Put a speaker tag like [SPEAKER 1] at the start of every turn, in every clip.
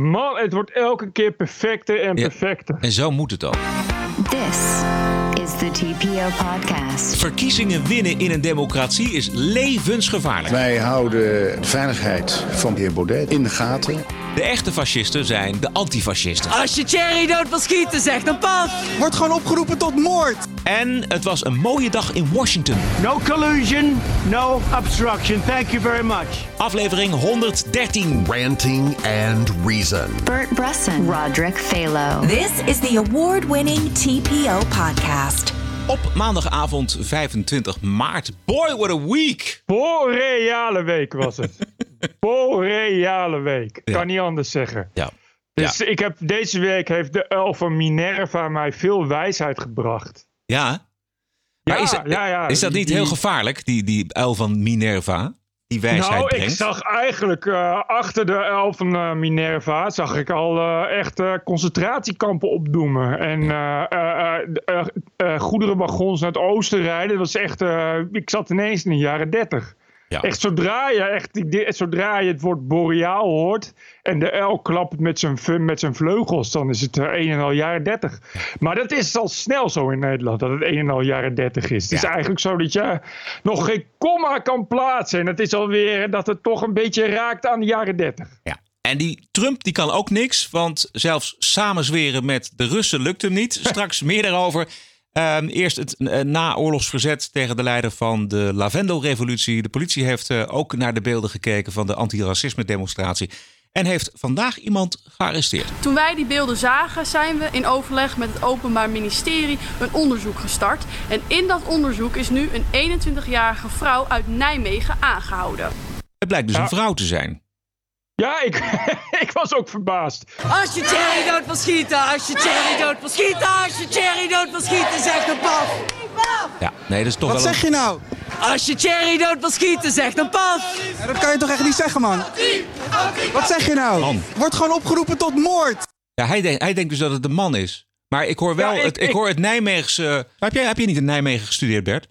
[SPEAKER 1] Man, het wordt elke keer perfecter en
[SPEAKER 2] Ja.
[SPEAKER 1] perfecter.
[SPEAKER 2] En zo moet het ook.
[SPEAKER 3] This is the TPO podcast.
[SPEAKER 2] Verkiezingen winnen in een democratie is levensgevaarlijk.
[SPEAKER 4] Wij houden de veiligheid van de heer Baudet in de gaten.
[SPEAKER 2] De echte fascisten zijn de antifascisten.
[SPEAKER 5] Als je Thierry dood wil schieten, zeg dan pas.
[SPEAKER 6] Wordt gewoon opgeroepen tot moord.
[SPEAKER 2] En het was een mooie dag in Washington.
[SPEAKER 7] No collusion, no obstruction. Thank you very much.
[SPEAKER 2] Aflevering 113.
[SPEAKER 8] Ranting and Reason.
[SPEAKER 3] Bert Bresson, Roderick Phalo.
[SPEAKER 9] This is the award winning TPO podcast.
[SPEAKER 2] Op maandagavond 25 maart. Boy, what a week!
[SPEAKER 1] Boreale week was het. Boreale week.
[SPEAKER 2] Ja.
[SPEAKER 1] Kan niet anders zeggen.
[SPEAKER 2] Ja.
[SPEAKER 1] Dus ik heb, deze week heeft de uil van Minerva mij veel wijsheid gebracht.
[SPEAKER 2] Ja. Maar
[SPEAKER 1] Ja,
[SPEAKER 2] is, dat-
[SPEAKER 1] ja, ja.
[SPEAKER 2] is dat niet
[SPEAKER 1] Die-
[SPEAKER 2] heel gevaarlijk, die, die uil van Minerva? Die wijsheid
[SPEAKER 1] Nou,
[SPEAKER 2] brengt?
[SPEAKER 1] ik zag eigenlijk eh, achter de uil van eh, Minerva zag ik al eh, echt concentratiekampen opdoemen. En goederenwagons naar het oosten rijden. Dat was echt, eh, ik zat ineens in de jaren dertig.
[SPEAKER 2] Ja.
[SPEAKER 1] Echt zodra je, echt, zodra je het woord boreaal hoort en de uil klapt met zijn, met zijn vleugels, dan is het eh, een en al jaren 30. Maar dat is al snel zo in Nederland, dat het een en al jaren 30 is. Het is eigenlijk zo dat je nog geen komma kan plaatsen. En het is alweer dat het toch een beetje raakt aan de jaren 30.
[SPEAKER 2] Ja. En die Trump die kan ook niks, want zelfs samenzweren met de Russen lukt hem niet. Straks meer daarover. Ehm, eerst het eh, naoorlogsverzet tegen de leider van de Lavendel-revolutie. De politie heeft eh, ook naar de beelden gekeken van de antiracisme-demonstratie. En heeft vandaag iemand gearresteerd.
[SPEAKER 10] Toen wij die beelden zagen, zijn we in overleg met het Openbaar Ministerie een onderzoek gestart. En in dat onderzoek is nu een 21-jarige vrouw uit Nijmegen aangehouden.
[SPEAKER 2] Het blijkt dus
[SPEAKER 1] Ja.
[SPEAKER 2] een vrouw te zijn.
[SPEAKER 1] Ja, ik, ik was ook verbaasd.
[SPEAKER 5] Als je Thierry dood wil schieten, als je Thierry dood wil schieten, als je Thierry dood wil schieten, zeg dan pas.
[SPEAKER 2] Ja, nee, dat is toch
[SPEAKER 6] Wat
[SPEAKER 2] wel
[SPEAKER 6] zeg
[SPEAKER 2] een...
[SPEAKER 6] je nou?
[SPEAKER 5] Als je Thierry dood wil schieten, zeg dan pas.
[SPEAKER 6] Ja, dat kan je toch echt niet zeggen, man? Wat zeg je nou?
[SPEAKER 2] Man.
[SPEAKER 6] Wordt gewoon opgeroepen tot moord.
[SPEAKER 2] Ja, hij, denkt, hij denkt dus dat het een man is. Maar ik hoor wel,
[SPEAKER 1] Ja, ik-
[SPEAKER 2] het, ik
[SPEAKER 1] ik-
[SPEAKER 2] hoor het Nijmeegse... Heb jij, heb je niet in Nijmegen gestudeerd, Bert?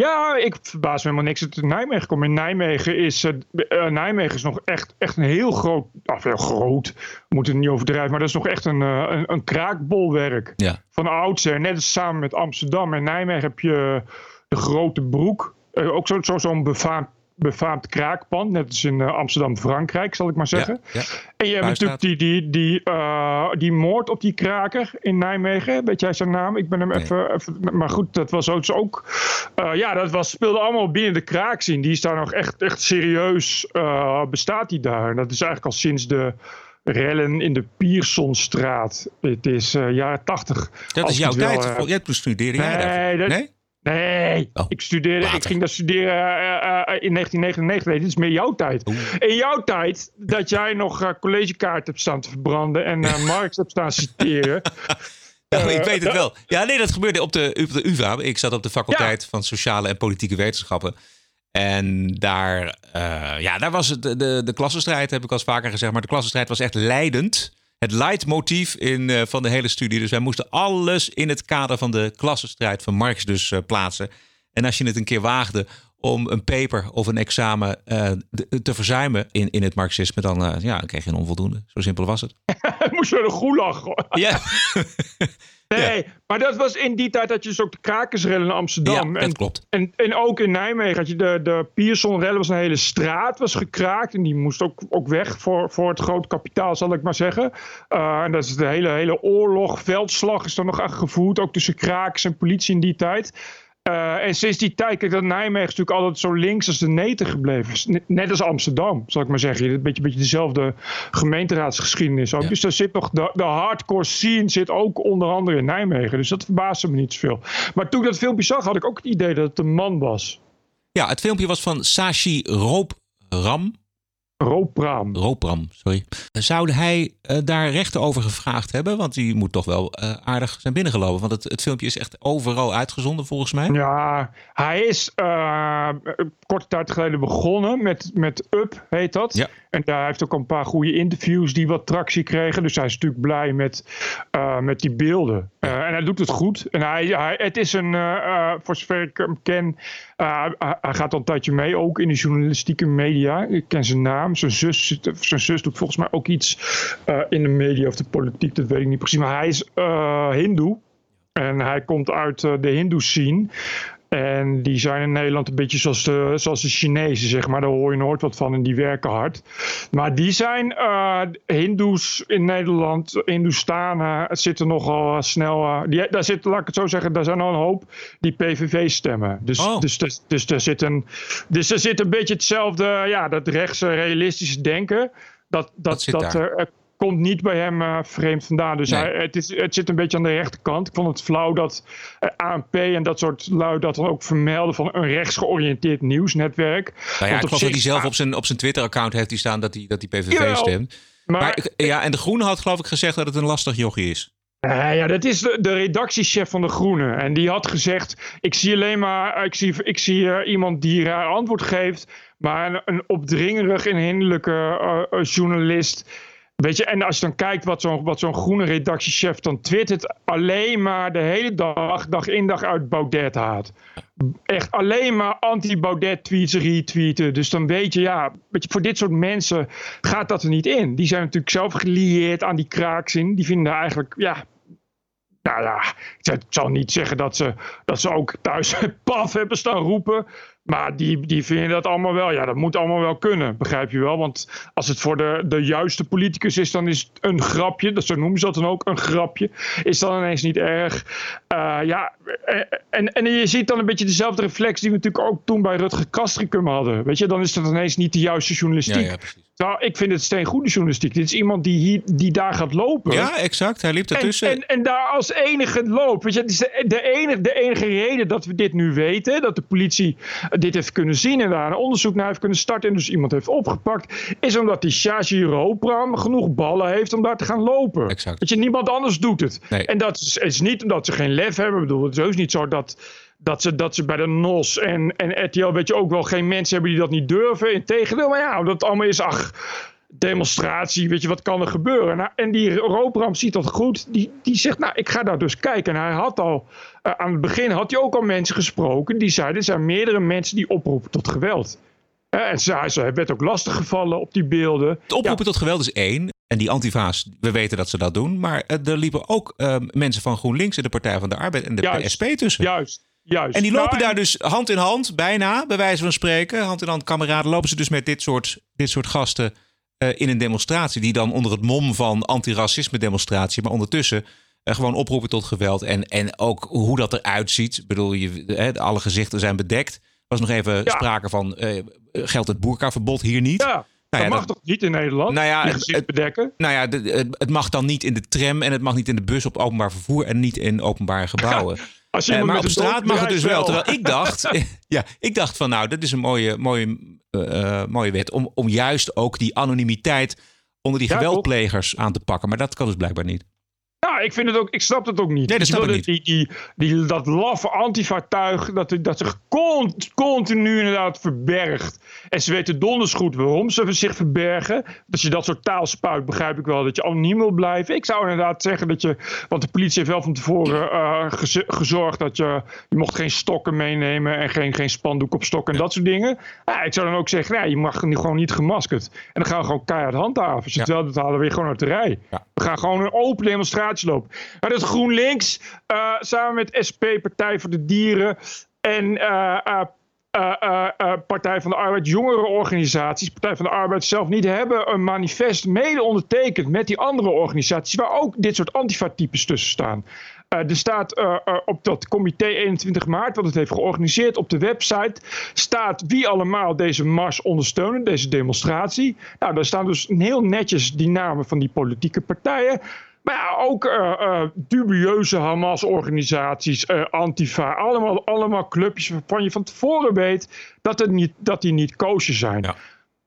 [SPEAKER 1] Ja, ik verbaas me helemaal niks dat het Nijmegen komt. In Nijmegen is, eh, eh, Nijmegen is nog echt, echt een heel groot, of heel groot, we moeten het niet overdrijven, maar dat is nog echt een, eh, een, een kraakbolwerk.
[SPEAKER 2] Ja.
[SPEAKER 1] Van oudsher, net als samen met Amsterdam. In Nijmegen heb je de Grote Broek, ook zo'n zo, zo'n befaamd, befaamd kraakpand, net als in eh, Amsterdam, Frankrijk, zal ik maar zeggen.
[SPEAKER 2] Ja, ja.
[SPEAKER 1] En je hebt natuurlijk die, die, die, eh, die moord op die kraker in Nijmegen. Weet jij zijn naam? Ik ben hem
[SPEAKER 2] Nee.
[SPEAKER 1] even, even... Maar goed, dat was ook... ook eh, ja, dat was, speelde allemaal binnen de kraakzien. Die is daar nog echt, echt serieus... bestaat die daar. En dat is eigenlijk al sinds de rellen in de Piersonstraat. Het is eh, jaren tachtig.
[SPEAKER 2] Dat is jouw tijd. Jij toen studeerde jij
[SPEAKER 1] nee, dat-
[SPEAKER 2] Nee?
[SPEAKER 1] Nee,
[SPEAKER 2] Oh,
[SPEAKER 1] ik studeerde, ik ging daar studeren in 1999. Nee, dit is meer jouw tijd. In jouw tijd dat jij nog eh, collegekaart hebt staan te verbranden en eh, Marx hebt staan citeren.
[SPEAKER 2] Nou, ik
[SPEAKER 1] Eh,
[SPEAKER 2] weet het wel. Ja, nee, dat gebeurde op de, op de UvA. Ik zat op de faculteit van Sociale en Politieke Wetenschappen. En daar, ja, daar was het, de, de, de klassenstrijd, heb ik al eens vaker gezegd. Maar de klassenstrijd was echt leidend. Het leidmotief in, van de hele studie. Dus wij moesten alles in het kader van de klassenstrijd van Marx dus plaatsen. En als je het een keer waagde om een paper of een examen eh, te verzuimen in, in het marxisme, dan, eh, ja, dan kreeg je een onvoldoende. Zo simpel was het.
[SPEAKER 1] moest je de gulag. hoor.
[SPEAKER 2] Ja,
[SPEAKER 1] Nee, maar dat was in die tijd dat je dus ook de krakersrellen in Amsterdam.
[SPEAKER 2] ja dat
[SPEAKER 1] en,
[SPEAKER 2] klopt.
[SPEAKER 1] En, en ook in Nijmegen had je de, de Piersonrellen, was een hele straat, was gekraakt. En die moest ook, ook weg voor, voor het groot kapitaal, zal ik maar zeggen. Eh, en dat is de hele, hele oorlog, veldslag is er nog aan gevoerd. Ook tussen krakers en politie in die tijd. Eh, en sinds die tijd, kijk, dat Nijmegen is natuurlijk altijd zo links als de neten gebleven. Net- als Amsterdam, zal ik maar zeggen. Een beetje, beetje dezelfde gemeenteraadsgeschiedenis ook.
[SPEAKER 2] Ja.
[SPEAKER 1] Dus daar zit nog de, de hardcore scene zit ook onder andere in Nijmegen. Dus dat verbaasde me niet zoveel. Maar toen ik dat filmpje zag, had ik ook het idee dat het een man was.
[SPEAKER 2] Ja, het filmpje was van Sashi Roopram.
[SPEAKER 1] Roopram.
[SPEAKER 2] Roopram, sorry. Zou hij eh, daar rechten over gevraagd hebben? Want die moet toch wel eh, aardig zijn binnengelopen. Want het, het filmpje is echt overal uitgezonden volgens mij.
[SPEAKER 1] Ja, hij is eh, korte tijd geleden begonnen met, met Up, heet dat.
[SPEAKER 2] Ja.
[SPEAKER 1] En daar heeft ook een paar goede interviews die wat tractie kregen. Dus hij is natuurlijk blij met, eh, met die beelden. Eh, en hij doet het goed. En hij, hij, het is een, eh, eh, voor zover ik hem ken, eh, hij, hij gaat al een tijdje mee, ook in de journalistieke media. Ik ken zijn naam. Zijn zus, zijn zus doet volgens mij ook iets in de media of de politiek, dat weet ik niet precies. Maar hij is Hindoe. En hij komt uit de Hindoe scene. En die zijn in Nederland een beetje zoals de, zoals de Chinezen, zeg maar. Daar hoor je nooit wat van en die werken hard. Maar die zijn uh, Hindoes in Nederland, Hindoestanen, zitten nogal snel. Uh, die, daar zit, laat ik het zo zeggen, daar zijn al een hoop die PVV stemmen. Dus, oh. dus, dus, dus, er zit een, dus er zit een beetje hetzelfde, ja, dat rechtse realistische denken. Dat, dat, dat, dat komt niet bij hem uh, vreemd vandaan. Dus hij, het, is, het zit een beetje aan de rechterkant. Ik vond het flauw dat uh, ANP en dat soort lui dat dan ook vermelden van een rechtsgeoriënteerd nieuwsnetwerk.
[SPEAKER 2] Nou ja, ik geloof dat hij zelf op zijn, op zijn Twitter-account heeft die staan dat hij, dat hij PVV stemt. Maar, maar, ja, en de Groene had geloof ik gezegd dat het een lastig jochie is.
[SPEAKER 1] Uh, ja, dat is de, de, redactiechef van de Groene. En die had gezegd: Ik zie alleen maar ik zie, ik zie, uh, iemand die raar antwoord geeft. Maar een, een opdringerig en hinderlijke uh, journalist Weet je, en als je dan kijkt wat zo'n groene redactiechef dan twittert, alleen maar de hele dag, dag in dag uit Baudet haat. Echt alleen maar anti-Baudet tweets retweeten. Dus dan weet je, ja, voor dit soort mensen gaat dat er niet in. Die zijn natuurlijk zelf gelieerd aan die kraakzin. Die vinden eigenlijk, ja, nou ja, ik zal niet zeggen dat ze, dat ze ook thuis paf hebben staan roepen. Maar die, die vinden dat allemaal wel. Ja, dat moet allemaal wel kunnen, begrijp je wel. Want als het voor de, de juiste politicus is, dan is het een grapje. Dat, zo noemen ze dat dan ook, een grapje. Is dan ineens niet erg. Uh, ja, en, en je ziet dan een beetje dezelfde reflex die we natuurlijk ook toen bij Rutger Kastrikum hadden. Weet je, dan is dat ineens niet de juiste journalistiek. Ja, ja, nou, ik vind het steen goede journalistiek. Dit is iemand die, hier, die daar gaat lopen.
[SPEAKER 2] Ja, exact. Hij liep ertussen.
[SPEAKER 1] En, en, en daar als enige loopt. Weet je, het is de, de, enige, de enige reden dat we dit nu weten. Dat de politie dit heeft kunnen zien en daar een onderzoek naar heeft kunnen starten. En dus iemand heeft opgepakt. Is omdat die Shashi Ropram genoeg ballen heeft om daar te gaan lopen.
[SPEAKER 2] Exact.
[SPEAKER 1] Weet je, niemand anders doet het.
[SPEAKER 2] Nee.
[SPEAKER 1] En dat is, is niet omdat ze geen lef hebben. Ik bedoel, het is heus niet zo dat dat ze, dat ze bij de NOS en, en RTL weet je ook wel geen mensen hebben die dat niet durven. Integendeel, maar ja, dat allemaal is, ach, demonstratie, weet je, wat kan er gebeuren? Nou, en die Roopram ziet dat goed. Die, die zegt, nou, ik ga daar dus kijken. En hij had al, uh, aan het begin had hij ook al mensen gesproken. Die zeiden, er zijn meerdere mensen die oproepen tot geweld. Uh, en ze, ze werd ook lastig gevallen op die beelden.
[SPEAKER 2] Het oproepen tot geweld is één. En die antiva's, we weten dat ze dat doen. Maar uh, er liepen ook mensen van GroenLinks en de Partij van de Arbeid en de
[SPEAKER 1] juist,
[SPEAKER 2] PSP tussen.
[SPEAKER 1] Juist, Juist.
[SPEAKER 2] En die lopen nou, daar dus hand in hand, bijna, bij wijze van spreken. Hand in hand, kameraden, lopen ze dus met dit soort, dit soort gasten in een demonstratie. Die dan onder het mom van antiracisme demonstratie, maar ondertussen uh, gewoon oproepen tot geweld. En, en ook hoe dat eruit ziet. Ik bedoel, je, hè, alle gezichten zijn bedekt. was nog even ja. sprake van, geldt het boerkaverbod hier niet?
[SPEAKER 1] Ja. Nou ja, dat mag dat, toch niet in Nederland?
[SPEAKER 2] Nou ja,
[SPEAKER 1] het, bedekken?
[SPEAKER 2] Nou ja, het, mag dan niet in de tram en het mag niet in de bus op openbaar vervoer en niet in openbare gebouwen.
[SPEAKER 1] Als je
[SPEAKER 2] uh, maar op straat mag het dus wel. Terwijl ik dacht, ja, ik dacht van nou, dat is een mooie, mooie, uh, mooie wet. Om, om juist ook die anonimiteit onder die ja, geweldplegers aan te pakken. Maar dat kan dus blijkbaar niet.
[SPEAKER 1] Ja, ik vind het ook, ik snap het ook niet.
[SPEAKER 2] Nee, dat snap ik niet.
[SPEAKER 1] Die, die, die, dat laffe antifa-tuig, dat, dat zich continu inderdaad verbergt. En ze weten donders goed waarom ze zich verbergen. Dat je dat soort taal spuit, begrijp ik wel. Dat je anoniem wil blijven. Ik zou inderdaad zeggen dat je, want de politie heeft wel van tevoren uh, gezorgd dat je, je mocht geen stokken meenemen en geen, geen spandoek op stokken en dat soort dingen. Ja, ik zou dan ook zeggen, ja, je mag nu gewoon niet gemaskerd. En dan gaan we gewoon keihard handhaven. Als je ja. het wel doet, halen we weer gewoon uit de rij.
[SPEAKER 2] Ja.
[SPEAKER 1] We gaan gewoon een open demonstratie Maar dat GroenLinks uh, samen met SP, Partij voor de Dieren en uh, uh, Partij van de Arbeid, jongere organisaties, Partij van de Arbeid zelf niet hebben een manifest mede ondertekend met die andere organisaties waar ook dit soort antifa-types tussen staan. Er staat op dat comité 21 maart, wat het heeft georganiseerd, op de website staat wie allemaal deze mars ondersteunen, deze demonstratie. Nou, daar staan dus heel netjes die namen van die politieke partijen. Maar ook uh, uh, dubieuze Hamas-organisaties, uh, Antifa, allemaal, allemaal clubjes waarvan je van tevoren weet dat, het niet, dat die niet koosje zijn.
[SPEAKER 2] Ja.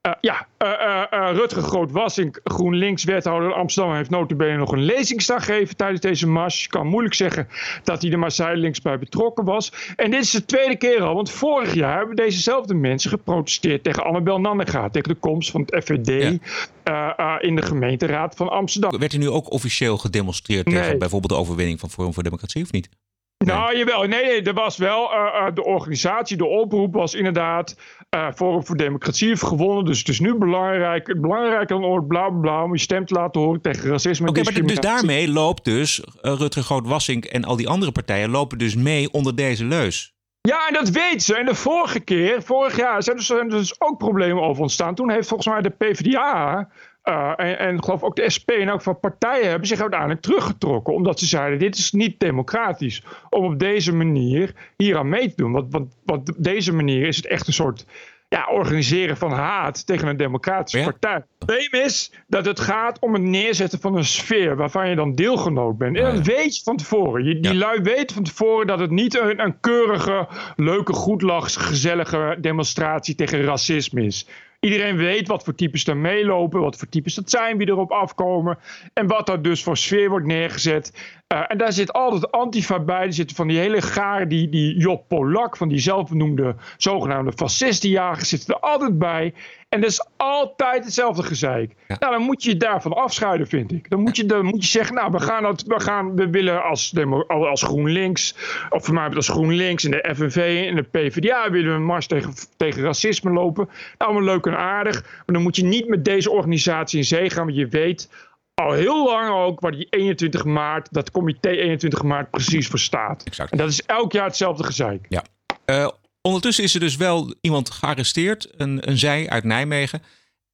[SPEAKER 1] Uh, ja, uh, uh, Rutger Groot-Wassink, GroenLinks-wethouder in Amsterdam, heeft notabene nog een lezingsdag gegeven tijdens deze mars. Kan moeilijk zeggen dat hij er maar zijdelings bij betrokken was. En dit is de tweede keer al, want vorig jaar hebben dezezelfde mensen geprotesteerd tegen Annabel Nannega, tegen de komst van het FVD ja. in de gemeenteraad van Amsterdam.
[SPEAKER 2] Werd er nu ook officieel gedemonstreerd tegen bijvoorbeeld de overwinning van Forum voor Democratie of niet?
[SPEAKER 1] Nou, jawel. Nee, nee, er was wel uh, uh, de organisatie, de oproep was inderdaad uh, Forum voor Democratie heeft gewonnen. Dus het is nu belangrijk, belangrijker dan ooit, bla bla bla, om je stem te laten horen tegen racisme.
[SPEAKER 2] Oké, okay, maar dus daarmee loopt dus Rutger Groot-Wassink en al die andere partijen lopen dus mee onder deze leus.
[SPEAKER 1] Ja, en dat weet ze. En de vorige keer, vorig jaar, zijn er dus, dus ook problemen over ontstaan. Toen heeft volgens mij de PvdA uh, en, en geloof ook de SP en ook van partijen hebben zich uiteindelijk teruggetrokken. Omdat ze zeiden: dit is niet democratisch om op deze manier hier aan mee te doen. Want, want, want op deze manier is het echt een soort ja, organiseren van haat tegen een democratische ja. partij. Het probleem is dat het gaat om het neerzetten van een sfeer waarvan je dan deelgenoot bent. En dat weet je van tevoren. Je, die ja. lui weten van tevoren dat het niet een, een keurige, leuke, goedlachs, gezellige demonstratie tegen racisme is. Iedereen weet wat voor types er meelopen, wat voor types dat zijn, wie erop afkomen. En wat er dus voor sfeer wordt neergezet. Uh, en daar zit altijd Antifa bij. Er zitten van die hele garen, die, die Job Polak, van die zelfbenoemde zogenaamde fascistenjagers, zitten er altijd bij. En dat is altijd hetzelfde gezeik. Ja. Nou, dan moet je je daarvan afscheiden, vind ik. Dan moet je, dan moet je zeggen, nou, we gaan, dat, we, gaan we willen als, als GroenLinks, of voor mij als GroenLinks en de FNV en de PvdA willen we een mars tegen, tegen racisme lopen. Allemaal leuk en aardig. Maar dan moet je niet met deze organisatie in zee gaan, want je weet al heel lang ook waar die 21 maart, dat comité 21 maart precies voor staat.
[SPEAKER 2] Exact.
[SPEAKER 1] En dat is elk jaar hetzelfde gezeik.
[SPEAKER 2] Ja. Uh, ondertussen is er dus wel iemand gearresteerd, een, een zij uit Nijmegen.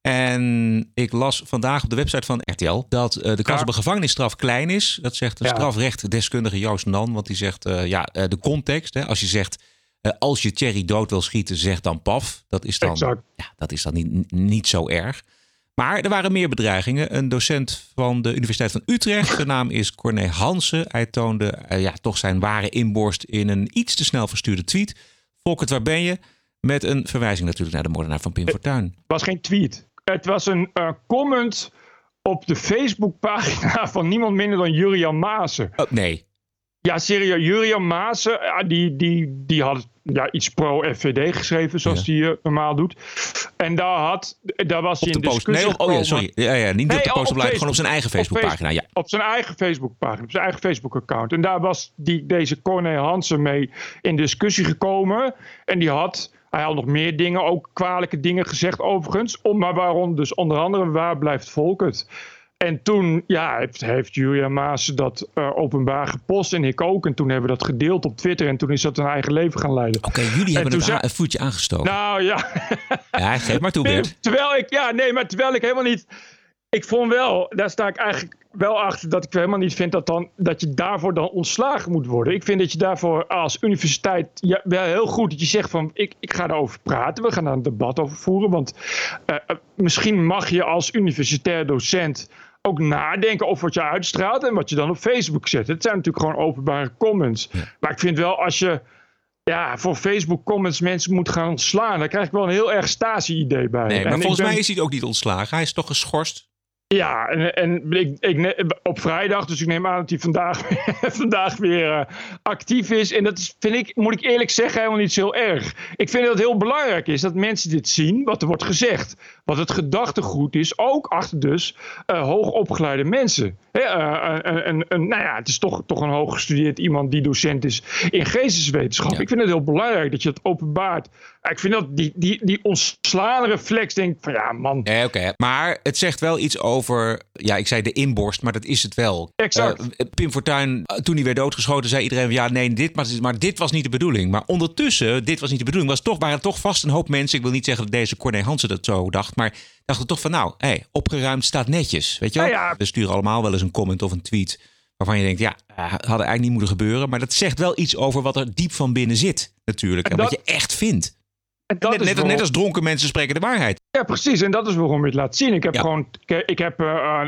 [SPEAKER 2] En ik las vandaag op de website van RTL dat uh, de kans ja. op een gevangenisstraf klein is. Dat zegt de ja. strafrechtdeskundige Joost Nan. Want die zegt, uh, ja, uh, de context. Hè, als je zegt, als je Thierry dood wil schieten, zeg dan paf. Dat is dan, ja, dat is dan niet, niet zo erg. Maar er waren meer bedreigingen. Een docent van de Universiteit van Utrecht, de naam is Corné Hansen. Hij toonde ja, toch zijn ware inborst in een iets te snel verstuurde tweet. Volkert, waar ben je? Met een verwijzing natuurlijk naar de moordenaar van Pim Fortuyn.
[SPEAKER 1] Het was geen tweet. Het was een uh, comment op de Facebookpagina van niemand minder dan Jurian Maassen.
[SPEAKER 2] Oh, nee.
[SPEAKER 1] Ja, serieus. Jurian Maassen, ja, die, die, die had ja, iets pro-FVD geschreven, zoals hij ja. uh, normaal doet. En daar, had, daar was hij in discussie
[SPEAKER 2] nee, oh ja, sorry. Ja, ja, niet nee, op de post op op gewoon op zijn eigen Facebookpagina.
[SPEAKER 1] Facebook,
[SPEAKER 2] ja.
[SPEAKER 1] Op zijn eigen Facebookpagina, op zijn eigen Facebook-account. En daar was die, deze Corné Hansen mee in discussie gekomen. En die had... Hij had nog meer dingen, ook kwalijke dingen gezegd overigens. Om, maar waarom dus onder andere, waar blijft Volkert? En toen ja, heeft, heeft Julia Maas dat uh, openbaar gepost en ik ook. En toen hebben we dat gedeeld op Twitter en toen is dat een eigen leven gaan leiden.
[SPEAKER 2] Oké, okay, jullie hebben het een voetje aangestoken.
[SPEAKER 1] Nou ja.
[SPEAKER 2] ja, geef maar toe Bert.
[SPEAKER 1] Terwijl ik, ja nee, maar terwijl ik helemaal niet... Ik vond wel, daar sta ik eigenlijk wel achter dat ik helemaal niet vind dat, dan, dat je daarvoor dan ontslagen moet worden. Ik vind dat je daarvoor als universiteit ja, wel heel goed dat je zegt van ik, ik ga daarover praten. We gaan daar een debat over voeren. Want uh, misschien mag je als universitair docent ook nadenken over wat je uitstraalt en wat je dan op Facebook zet. Het zijn natuurlijk gewoon openbare comments. Ja. Maar ik vind wel als je ja, voor Facebook comments mensen moet gaan ontslaan, dan krijg ik wel een heel erg Stasi-idee bij.
[SPEAKER 2] Nee, maar en volgens ben... mij is hij ook niet ontslagen. Hij is toch geschorst?
[SPEAKER 1] Ja, en, en ik, ik, op vrijdag, dus ik neem aan dat hij vandaag, vandaag weer uh, actief is. En dat is, vind ik, moet ik eerlijk zeggen, helemaal niet zo erg. Ik vind dat het heel belangrijk is dat mensen dit zien, wat er wordt gezegd. Wat het gedachtegoed is, ook achter dus uh, hoogopgeleide mensen. Hè, uh, een, nou ja, het is toch, toch een hooggestudeerd iemand die docent is in geesteswetenschap. Ja. Ik vind het heel belangrijk dat je het openbaart. Ik vind dat die, die, die ontslaande reflex, denk van ja man.
[SPEAKER 2] Nee, Oké, okay. maar het zegt wel iets over, ja ik zei de inborst, maar dat is het wel.
[SPEAKER 1] Exact.
[SPEAKER 2] Uh, Pim Fortuyn, toen hij werd doodgeschoten, zei iedereen ja nee, dit, maar, maar dit was niet de bedoeling. Maar ondertussen, dit was niet de bedoeling, was toch, waren toch vast een hoop mensen, ik wil niet zeggen dat deze Corné Hansen dat zo dacht, maar dachten toch van nou, hey, opgeruimd staat netjes. Weet je wel?
[SPEAKER 1] Ja, ja.
[SPEAKER 2] We sturen allemaal wel eens een comment of een tweet waarvan je denkt, ja, had eigenlijk niet moeten gebeuren. Maar dat zegt wel iets over wat er diep van binnen zit natuurlijk. En, en dat, wat je echt vindt. Net, net, net, als dronken mensen spreken de waarheid.
[SPEAKER 1] Ja, precies. En dat is waarom je het laat zien. Ik heb ja. gewoon, ik heb uh,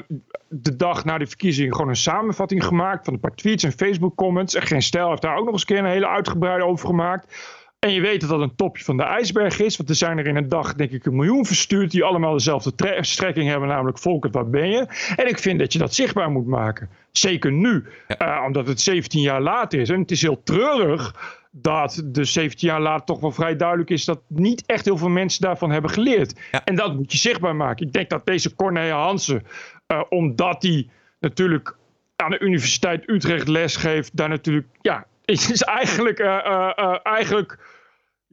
[SPEAKER 1] de dag na de verkiezing gewoon een samenvatting gemaakt van een paar tweets en Facebook comments. En geen stijl heeft daar ook nog eens een keer een hele uitgebreide over gemaakt. En je weet dat dat een topje van de ijsberg is. Want er zijn er in een dag, denk ik, een miljoen verstuurd. die allemaal dezelfde strekking hebben. Namelijk: Volkert, waar ben je? En ik vind dat je dat zichtbaar moet maken. Zeker nu, ja. uh, omdat het 17 jaar later is. En het is heel treurig dat de 17 jaar later toch wel vrij duidelijk is dat niet echt heel veel mensen daarvan hebben geleerd. Ja. En dat moet je zichtbaar maken. Ik denk dat deze Corné Hansen, uh, omdat hij natuurlijk aan de Universiteit Utrecht les geeft, daar natuurlijk ja, is eigenlijk, uh, uh, eigenlijk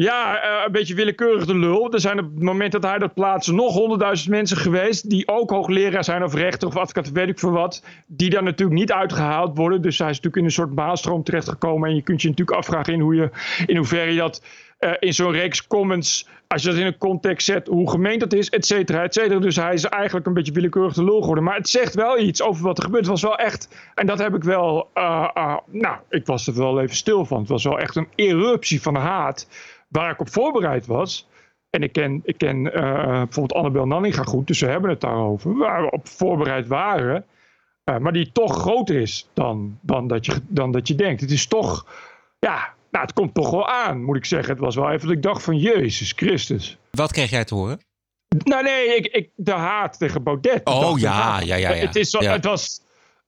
[SPEAKER 1] ja, een beetje willekeurig de lul. Er zijn op het moment dat hij dat plaatst nog honderdduizend mensen geweest. die ook hoogleraar zijn of rechter of advocaat, weet ik veel wat. die dan natuurlijk niet uitgehaald worden. Dus hij is natuurlijk in een soort baalstroom terechtgekomen. En je kunt je natuurlijk afvragen in, hoe je, in hoeverre je dat uh, in zo'n reeks comments, als je dat in een context zet, hoe gemeend dat is, et cetera, et cetera. Dus hij is eigenlijk een beetje willekeurig de lul geworden. Maar het zegt wel iets over wat er gebeurt. Het was wel echt, en dat heb ik wel, uh, nou, ik was er wel even stil van. Het was wel echt een eruptie van haat, waar ik op voorbereid was. En ik ken, ik ken bijvoorbeeld Annabel Nanninga goed, dus we hebben het daarover. Waar we op voorbereid waren, maar die toch groter is dan, dan, dat je, dan dat je denkt. Het is toch, ja, nou, het komt toch wel aan, moet ik zeggen. Het was wel even dat ik dacht van Jezus Christus.
[SPEAKER 2] Wat kreeg jij te horen?
[SPEAKER 1] Nou nee, ik, ik, de haat tegen Baudet.
[SPEAKER 2] Oh ja, ja, ja, ja.
[SPEAKER 1] Het, is,
[SPEAKER 2] ja.
[SPEAKER 1] het was...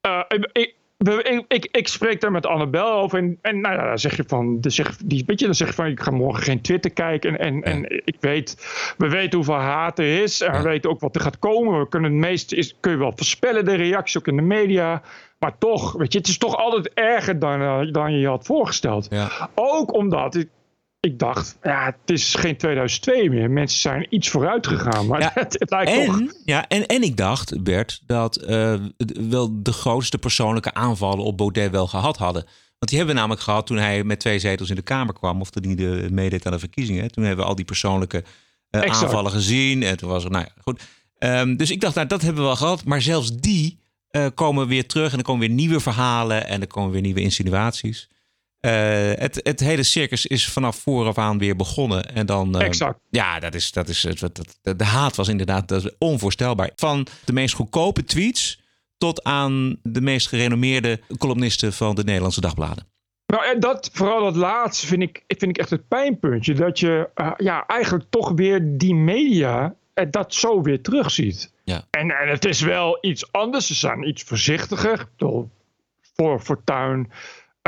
[SPEAKER 1] Uh, ik, ik, ik, ik, spreek daar met Annabel over. En, en nou ja, dan zeg je van, zeg, die, weet je, dan zeg je van, ik ga morgen geen Twitter kijken. En, en, ja. en ik weet, we weten hoeveel haat er is. En we weten ook wat er gaat komen. We kunnen het meeste, is, kun je wel voorspellen, de reactie ook in de media. Maar toch, weet je, het is toch altijd erger dan, dan je je had voorgesteld. Ook omdat ik, dacht, ja, het is geen 2002 meer. Mensen zijn iets vooruit gegaan. Maar
[SPEAKER 2] ja,
[SPEAKER 1] het, het, lijkt
[SPEAKER 2] en,
[SPEAKER 1] toch...
[SPEAKER 2] Ja, en, en ik dacht, Bert, dat uh, wel de grootste persoonlijke aanvallen op Baudet wel gehad hadden. Want die hebben we namelijk gehad toen hij met twee zetels in de Kamer kwam. Of toen hij de, meedeed aan de verkiezingen. Toen hebben we al die persoonlijke uh, aanvallen gezien. En toen was nou ja, goed. Um, dus ik dacht, nou, dat hebben we wel gehad. Maar zelfs die uh, komen weer terug en er komen weer nieuwe verhalen en er komen weer nieuwe insinuaties. Uh, het, het hele circus is vanaf vooraf aan weer begonnen. En dan, uh,
[SPEAKER 1] exact.
[SPEAKER 2] Ja, dat is, dat is, dat, dat, de haat was inderdaad dat is onvoorstelbaar. Van de meest goedkope tweets tot aan de meest gerenommeerde columnisten van de Nederlandse dagbladen.
[SPEAKER 1] Nou, en dat, vooral dat laatste vind ik, vind ik echt het pijnpuntje. Dat je uh, ja, eigenlijk toch weer die media dat zo weer terugziet.
[SPEAKER 2] Ja.
[SPEAKER 1] En, en het is wel iets anders. Ze zijn iets voorzichtiger. Voor Fortuin.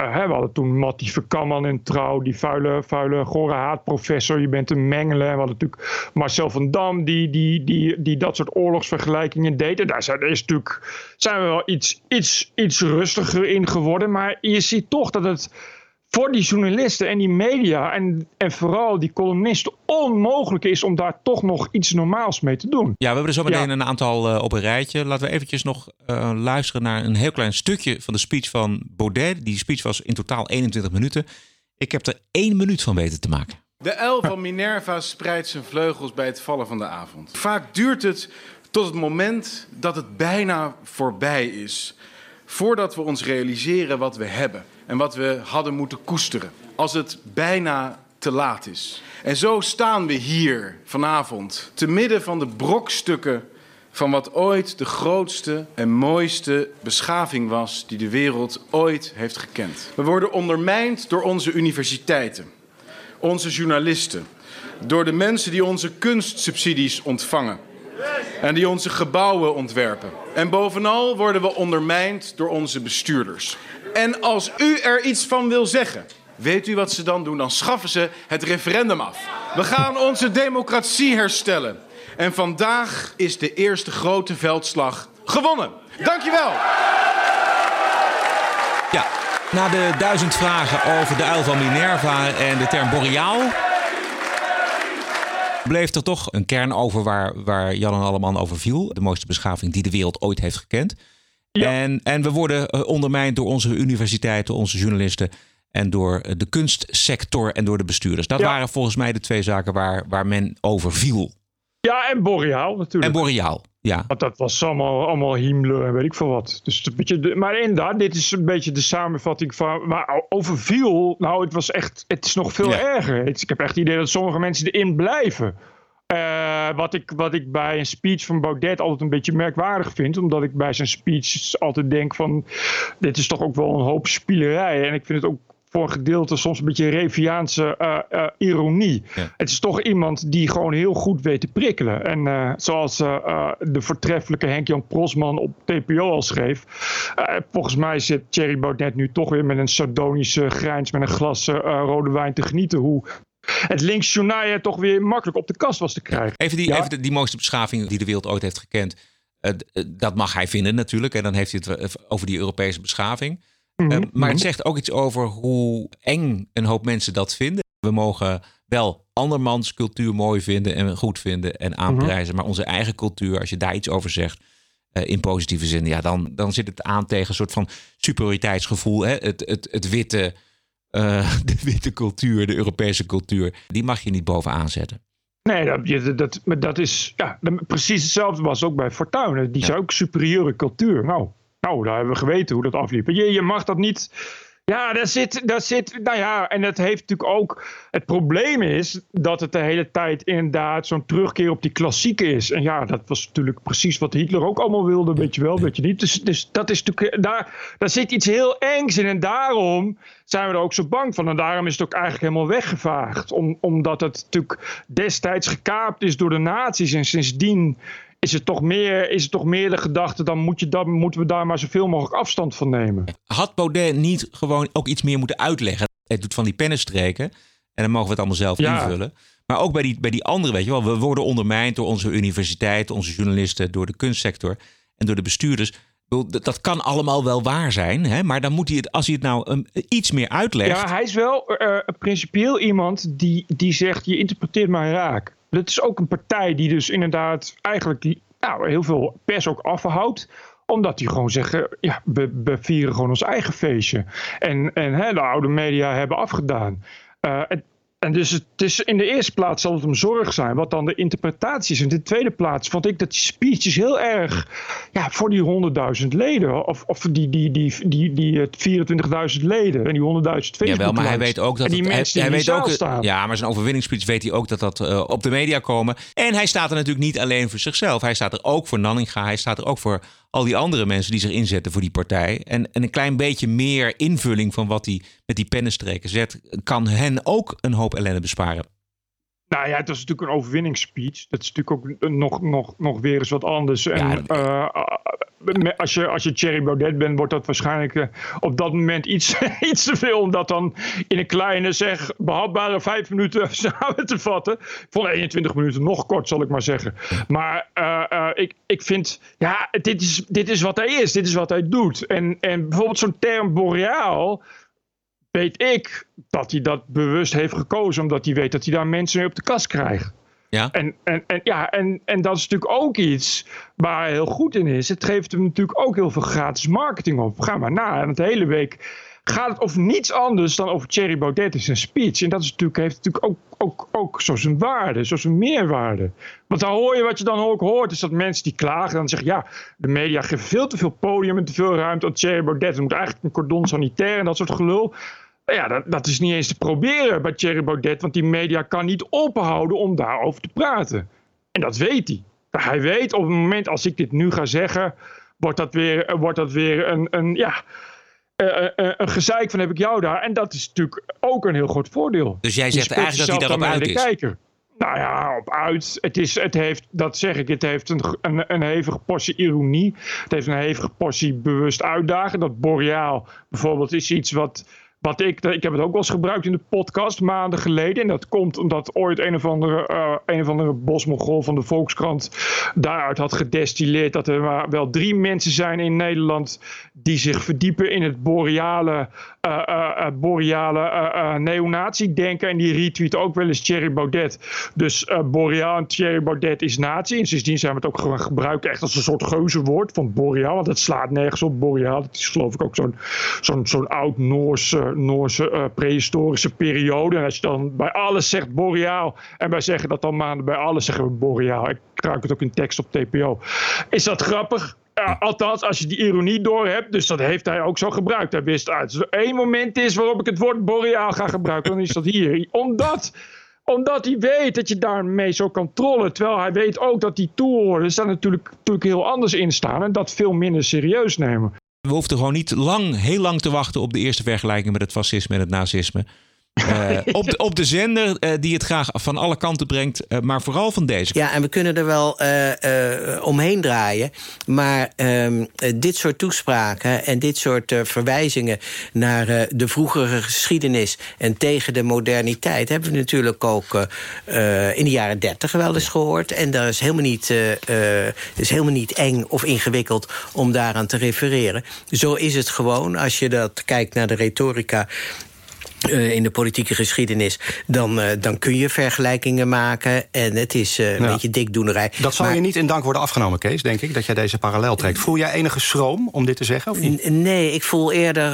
[SPEAKER 1] Hè, we hadden toen Mattie Verkamman in trouw. Die vuile, vuile gore haatprofessor. Je bent een mengelen. En we hadden natuurlijk Marcel van Dam. Die, die, die, die dat soort oorlogsvergelijkingen deed. En daar zijn, is natuurlijk, zijn we wel iets, iets, iets rustiger in geworden. Maar je ziet toch dat het voor die journalisten en die media en, en vooral die columnisten onmogelijk is om daar toch nog iets normaals mee te doen.
[SPEAKER 2] Ja, we hebben er zo meteen ja. een aantal uh, op een rijtje. Laten we eventjes nog uh, luisteren naar een heel klein stukje van de speech van Baudet. Die speech was in totaal 21 minuten. Ik heb er één minuut van weten te maken.
[SPEAKER 11] De uil van Minerva spreidt zijn vleugels bij het vallen van de avond. Vaak duurt het tot het moment dat het bijna voorbij is. Voordat we ons realiseren wat we hebben en wat we hadden moeten koesteren. Als het bijna te laat is. En zo staan we hier vanavond, te midden van de brokstukken van wat ooit de grootste en mooiste beschaving was die de wereld ooit heeft gekend. We worden ondermijnd door onze universiteiten, onze journalisten, door de mensen die onze kunstsubsidies ontvangen en die onze gebouwen ontwerpen. En bovenal worden we ondermijnd door onze bestuurders. En als u er iets van wil zeggen, weet u wat ze dan doen? Dan schaffen ze het referendum af. We gaan onze democratie herstellen. En vandaag is de eerste grote veldslag gewonnen. Dankjewel.
[SPEAKER 2] Ja, na de duizend vragen over de uil van Minerva en de term boreaal bleef er toch een kern over waar, waar Jan en Alleman over viel. De mooiste beschaving die de wereld ooit heeft gekend. Ja. En, en we worden ondermijnd door onze universiteiten, onze journalisten en door de kunstsector en door de bestuurders. Dat ja. waren volgens mij de twee zaken waar, waar men over viel.
[SPEAKER 1] Ja, en Boreaal natuurlijk.
[SPEAKER 2] En Boreaal, ja.
[SPEAKER 1] Want dat was allemaal, allemaal Himmler en weet ik veel wat. Dus een beetje de, maar inderdaad, dit is een beetje de samenvatting van... Maar overviel, nou, het was echt... Het is nog veel ja. erger. Ik heb echt het idee dat sommige mensen erin blijven. Uh, wat, ik, wat ik bij een speech van Baudet altijd een beetje merkwaardig vind. Omdat ik bij zijn speech altijd denk van... Dit is toch ook wel een hoop spielerij. En ik vind het ook voor een gedeelte soms een beetje Reviaanse uh, uh, ironie.
[SPEAKER 2] Ja.
[SPEAKER 1] Het is toch iemand die gewoon heel goed weet te prikkelen. En uh, zoals de voortreffelijke Henk-Jan Prosman op TPO al schreef... volgens mij zit Thierry Baudet nu toch weer met een sardonische grijns... met een glas rode wijn te genieten... hoe het links journaal toch weer makkelijk op de kast was te krijgen.
[SPEAKER 2] Even die, ja? even die, die mooiste beschaving die de wereld ooit heeft gekend. dat mag hij vinden natuurlijk. En dan heeft hij het over die Europese beschaving.
[SPEAKER 1] Mhm,
[SPEAKER 2] Eh, maar het
[SPEAKER 1] mhm.
[SPEAKER 2] zegt ook iets over hoe eng een hoop mensen dat vinden. We mogen wel andermans cultuur mooi vinden en goed vinden en aanprijzen. Maar onze eigen cultuur, als je daar iets over zegt, eh, in positieve zin, ja, dan, dan zit het aan tegen een soort van superioriteitsgevoel. Hè? Het, het, het witte, eh, de witte cultuur, de Europese cultuur, die mag je niet bovenaan zetten.
[SPEAKER 1] Nee, dat, dat, maar dat is ja, precies hetzelfde was ook bij Fortuyn. Die zei ook superieure cultuur. Nou, nou, daar hebben we geweten hoe dat afliep. Je, je mag dat niet. Ja, daar zit, daar zit. Nou ja, en dat heeft natuurlijk ook. Het probleem is dat het de hele tijd inderdaad zo'n terugkeer op die klassieke is. En ja, dat was natuurlijk precies wat Hitler ook allemaal wilde, weet je wel, weet je niet. Dus, dus dat is natuurlijk. Daar, daar zit iets heel engs in. En daarom zijn we er ook zo bang van. En daarom is het ook eigenlijk helemaal weggevaagd. Om, omdat het natuurlijk destijds gekaapt is door de nazi's. En sindsdien is het toch meer, is het toch meer de gedachte. Dan, moet je, dan moeten we daar maar zoveel mogelijk afstand van nemen.
[SPEAKER 2] Had Baudet niet gewoon ook iets meer moeten uitleggen? Het doet van die pennenstreken. En dan mogen we het allemaal zelf
[SPEAKER 1] Ja.
[SPEAKER 2] invullen. Maar ook bij die, bij die andere, weet je wel. We worden ondermijnd door onze universiteit, onze journalisten, door de kunstsector en door de bestuurders. Dat kan allemaal wel waar zijn. Hè? Maar dan moet hij het, als hij het nou um, iets meer uitlegt.
[SPEAKER 1] Ja, hij is wel eh, principieel iemand die, die zegt: je interpreteert mij raak. Dat is ook een partij die dus inderdaad eigenlijk die, nou, heel veel pers ook afhoudt omdat die gewoon zeggen, ja, we, we vieren gewoon ons eigen feestje. En, en hè, de oude media hebben afgedaan. Eh, en, en dus het is in de eerste plaats zal het om zorg zijn, wat dan de interpretatie is. In de tweede plaats vond ik dat die speeches heel erg ja, voor die 100.000 leden, of, of die, die, die, die, die, eh, 24.000 leden en die 100.000 Facebook
[SPEAKER 2] Jawel, maar hij weet ook dat
[SPEAKER 1] en die
[SPEAKER 2] het,
[SPEAKER 1] mensen
[SPEAKER 2] hij
[SPEAKER 1] die die
[SPEAKER 2] weet ook,
[SPEAKER 1] staan.
[SPEAKER 2] Ja, maar zijn overwinningsspeech weet hij ook dat dat eh, op de media komen. En hij staat er natuurlijk niet alleen voor zichzelf. Hij staat er ook voor Nanninga. Hij staat er ook voor al die andere mensen die zich inzetten voor die partij. En, en een klein beetje meer invulling van wat hij met die pennenstreken zet, kan hen ook een hoop ellende besparen.
[SPEAKER 1] Nou ja, het was natuurlijk een overwinningsspeech. Dat is natuurlijk ook nog, nog, nog weer eens wat anders. En, eh, me- als, je, als je Thierry Baudet bent, wordt dat waarschijnlijk eh, op dat moment iets, iets te veel. Om dat dan in een kleine, zeg, behapbare vijf minuten samen te vatten. Ik vond 21 minuten nog kort, zal ik maar zeggen. Maar eh, eh, ik, ik vind, ja, dit is, dit is wat hij is. Dit is wat hij doet. En, en bijvoorbeeld zo'n term boreaal weet ik dat hij dat bewust heeft gekozen. Omdat hij weet dat hij daar mensen mee op de kast krijgt.
[SPEAKER 2] Ja.
[SPEAKER 1] En, en, en, ja, en, en dat is natuurlijk ook iets waar hij heel goed in is. Het geeft hem natuurlijk ook heel veel gratis marketing op. Ga maar na. En het hele week gaat het over niets anders dan over Thierry Baudet in zijn speech. En dat is natuurlijk, heeft natuurlijk ook, ook, ook zo zijn waarde, zo zijn meerwaarde. Want dan hoor je wat je dan ook hoort, is dat mensen die klagen dan zeggen, ja, de media geven veel te veel podium en te veel ruimte aan Thierry Baudet. Er moet eigenlijk een cordon sanitair en dat soort gelul. Ja, dat, dat is niet eens te proberen bij Thierry Baudet, want die media kan niet ophouden om daarover te praten. En dat weet hij. Hij weet op het moment als ik dit nu ga zeggen, wordt dat weer, eh, wordt dat weer een, een, ja, eh, eh, een gezeik van heb ik jou daar. En dat is natuurlijk ook een heel groot voordeel.
[SPEAKER 2] Dus jij zegt eigenlijk dat hij daarop uit is.
[SPEAKER 1] kijker. Nou ja, op uit. Het, is, het heeft, dat zeg ik, het heeft een, een, een hevige portie ironie. Het heeft een hevige portie bewust uitdagen. Dat boreaal bijvoorbeeld is iets wat, wat ik, ik heb het ook wel eens gebruikt in de podcast maanden geleden. En dat komt omdat ooit een of andere, eh, een of andere bosmogol van de Volkskrant daaruit had gedestilleerd dat er maar wel drie mensen zijn in Nederland die zich verdiepen in het boreale, eh, eh, boreale neonazi-denken. En die retweeten ook wel eens Thierry Baudet. Dus boreaal en Thierry Baudet is nazi. En sindsdien zijn we het ook gewoon gebruiken echt als een soort geuzenwoord van boreaal. Want het slaat nergens op. Boreaal, dat is geloof ik ook zo'n zo'n zo'n oud-Noorse Noorse, eh, prehistorische periode. En als je dan bij alles zegt boreaal en wij zeggen dat dan maanden bij alles zeggen we boreaal. Ik gebruik het ook in tekst op TPO. Is dat grappig? Althans, als je die ironie door hebt, dus dat heeft hij ook zo gebruikt. Hij wist uit. Als er één moment is waarop ik het woord boreaal ga gebruiken, dan is dat hier. Omdat, omdat hij weet dat je daarmee zo kan trollen. Terwijl hij weet ook dat die toehoorders daar natuurlijk, natuurlijk heel anders in staan en dat veel minder serieus nemen.
[SPEAKER 2] We hoefden gewoon niet lang, heel lang te wachten op de eerste vergelijking met het fascisme en het nazisme. Uh, op, de, op de zender uh, die het graag van alle kanten brengt, uh, maar vooral van deze.
[SPEAKER 12] Ja, en we kunnen er wel omheen draaien. Maar ehm, dit soort toespraken en dit soort verwijzingen naar de vroegere geschiedenis en tegen de moderniteit hebben we natuurlijk ook in de jaren dertig wel eens gehoord. En dat is helemaal niet, is helemaal niet eng of ingewikkeld om daaraan te refereren. Zo is het gewoon als je dat kijkt naar de retorica uh, in de politieke geschiedenis, dan, uh, dan kun je vergelijkingen maken. En het is uh, een ja. beetje dikdoenerij.
[SPEAKER 13] Dat zal maar, je niet in dank worden afgenomen, Kees, denk ik, dat jij deze parallel trekt. Voel jij enige schroom om dit te zeggen? Of niet?
[SPEAKER 12] Nee, ik voel eerder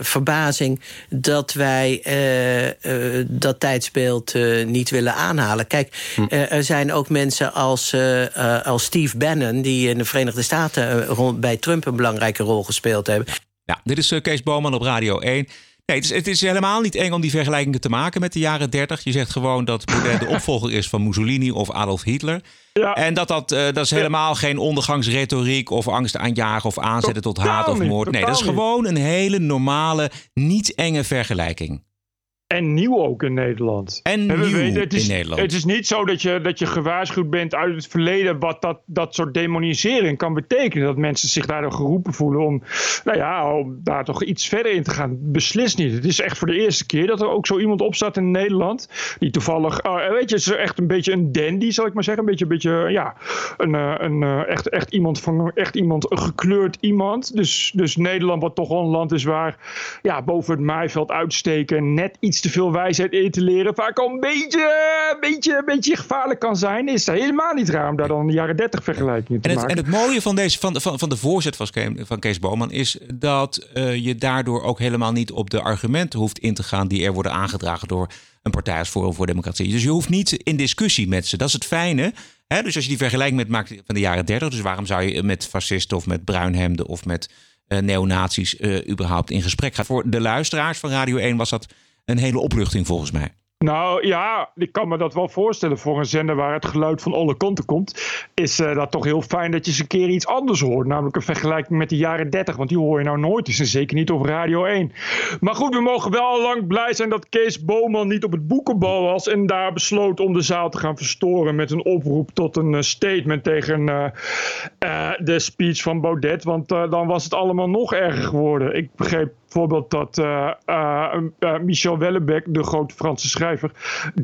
[SPEAKER 12] verbazing dat wij dat tijdsbeeld niet willen aanhalen. Kijk, hm. er zijn ook mensen als, als Steve Bannon, die in de Verenigde Staten rond, bij Trump een belangrijke rol gespeeld hebben.
[SPEAKER 2] Ja, dit is Kees Boman op Radio 1. Nee, het is, het is, helemaal niet eng om die vergelijkingen te maken met de jaren 30. Je zegt gewoon dat Baudet de opvolger is van Mussolini of Adolf Hitler. Ja. En dat, dat, uh, dat is helemaal geen ondergangsretoriek of angst aanjagen of aanzetten tot haat of moord. Nee, dat is gewoon een hele normale, niet enge vergelijking.
[SPEAKER 1] En nieuw ook in Nederland.
[SPEAKER 2] En, en nieuw weten,
[SPEAKER 1] het is,
[SPEAKER 2] in Nederland.
[SPEAKER 1] Het is niet zo dat je, dat je gewaarschuwd bent uit het verleden... wat dat, dat soort demonisering kan betekenen. Dat mensen zich daardoor geroepen voelen om, nou ja, om daar toch iets verder in te gaan. Beslist niet. Het is echt voor de eerste keer dat er ook zo iemand opstaat in Nederland... die toevallig, uh, weet je, is echt een beetje een dandy, zal ik maar zeggen. Een beetje, een beetje ja, een, uh, een, uh, echt, echt iemand van, echt iemand, een gekleurd iemand. Dus, dus Nederland, wat toch wel een land is waar, ja, boven het maaiveld uitsteken... net iets te veel wijsheid in te leren vaak al een beetje, een beetje, een beetje gevaarlijk kan zijn, is het helemaal niet raar om daar dan de jaren 30 vergelijkingen te
[SPEAKER 2] en het,
[SPEAKER 1] maken.
[SPEAKER 2] En het mooie van, deze, van, van, van de voorzet van, van Kees Boman is dat uh, je daardoor ook helemaal niet op de argumenten hoeft in te gaan die er worden aangedragen door een partij als Forum voor Democratie. Dus je hoeft niet in discussie met ze. Dat is het fijne. Hè? Dus als je die vergelijking met maakt van de jaren 30, dus waarom zou je met fascisten of met bruinhemden of met uh, neonazies uh, überhaupt in gesprek gaan? Voor de luisteraars van Radio 1 was dat een hele opluchting volgens mij.
[SPEAKER 1] Nou ja, ik kan me dat wel voorstellen. Voor een zender waar het geluid van alle kanten komt, is uh, dat toch heel fijn dat je eens een keer iets anders hoort. Namelijk een vergelijking met de jaren 30, want die hoor je nou nooit. Dus en zeker niet op Radio 1. Maar goed, we mogen wel lang blij zijn dat Kees Boman niet op het boekenbal was en daar besloot om de zaal te gaan verstoren met een oproep tot een uh, statement tegen uh, de speech van Baudet. Want dan was het allemaal nog erger geworden. Ik begreep bijvoorbeeld dat uh, uh, uh, Michel Wellebec, de grote Franse schrijver,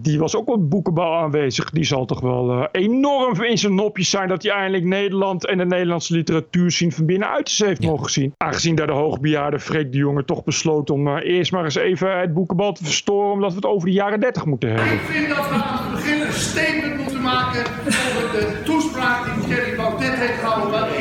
[SPEAKER 1] die was ook op het boekenbal aanwezig. Die zal toch wel enorm in zijn nopjes zijn dat hij eindelijk Nederland en de Nederlandse literatuur zien van binnenuit eens heeft ja. mogen zien. Aangezien daar de hoogbejaarde Freek de Jonge toch besloot om eerst maar eens even het boekenbal te verstoren, omdat we het over de jaren 30 moeten hebben.
[SPEAKER 14] Ik vind dat we aan het begin een statement moeten maken over de toespraak die Thierry Baudet heeft gehouden.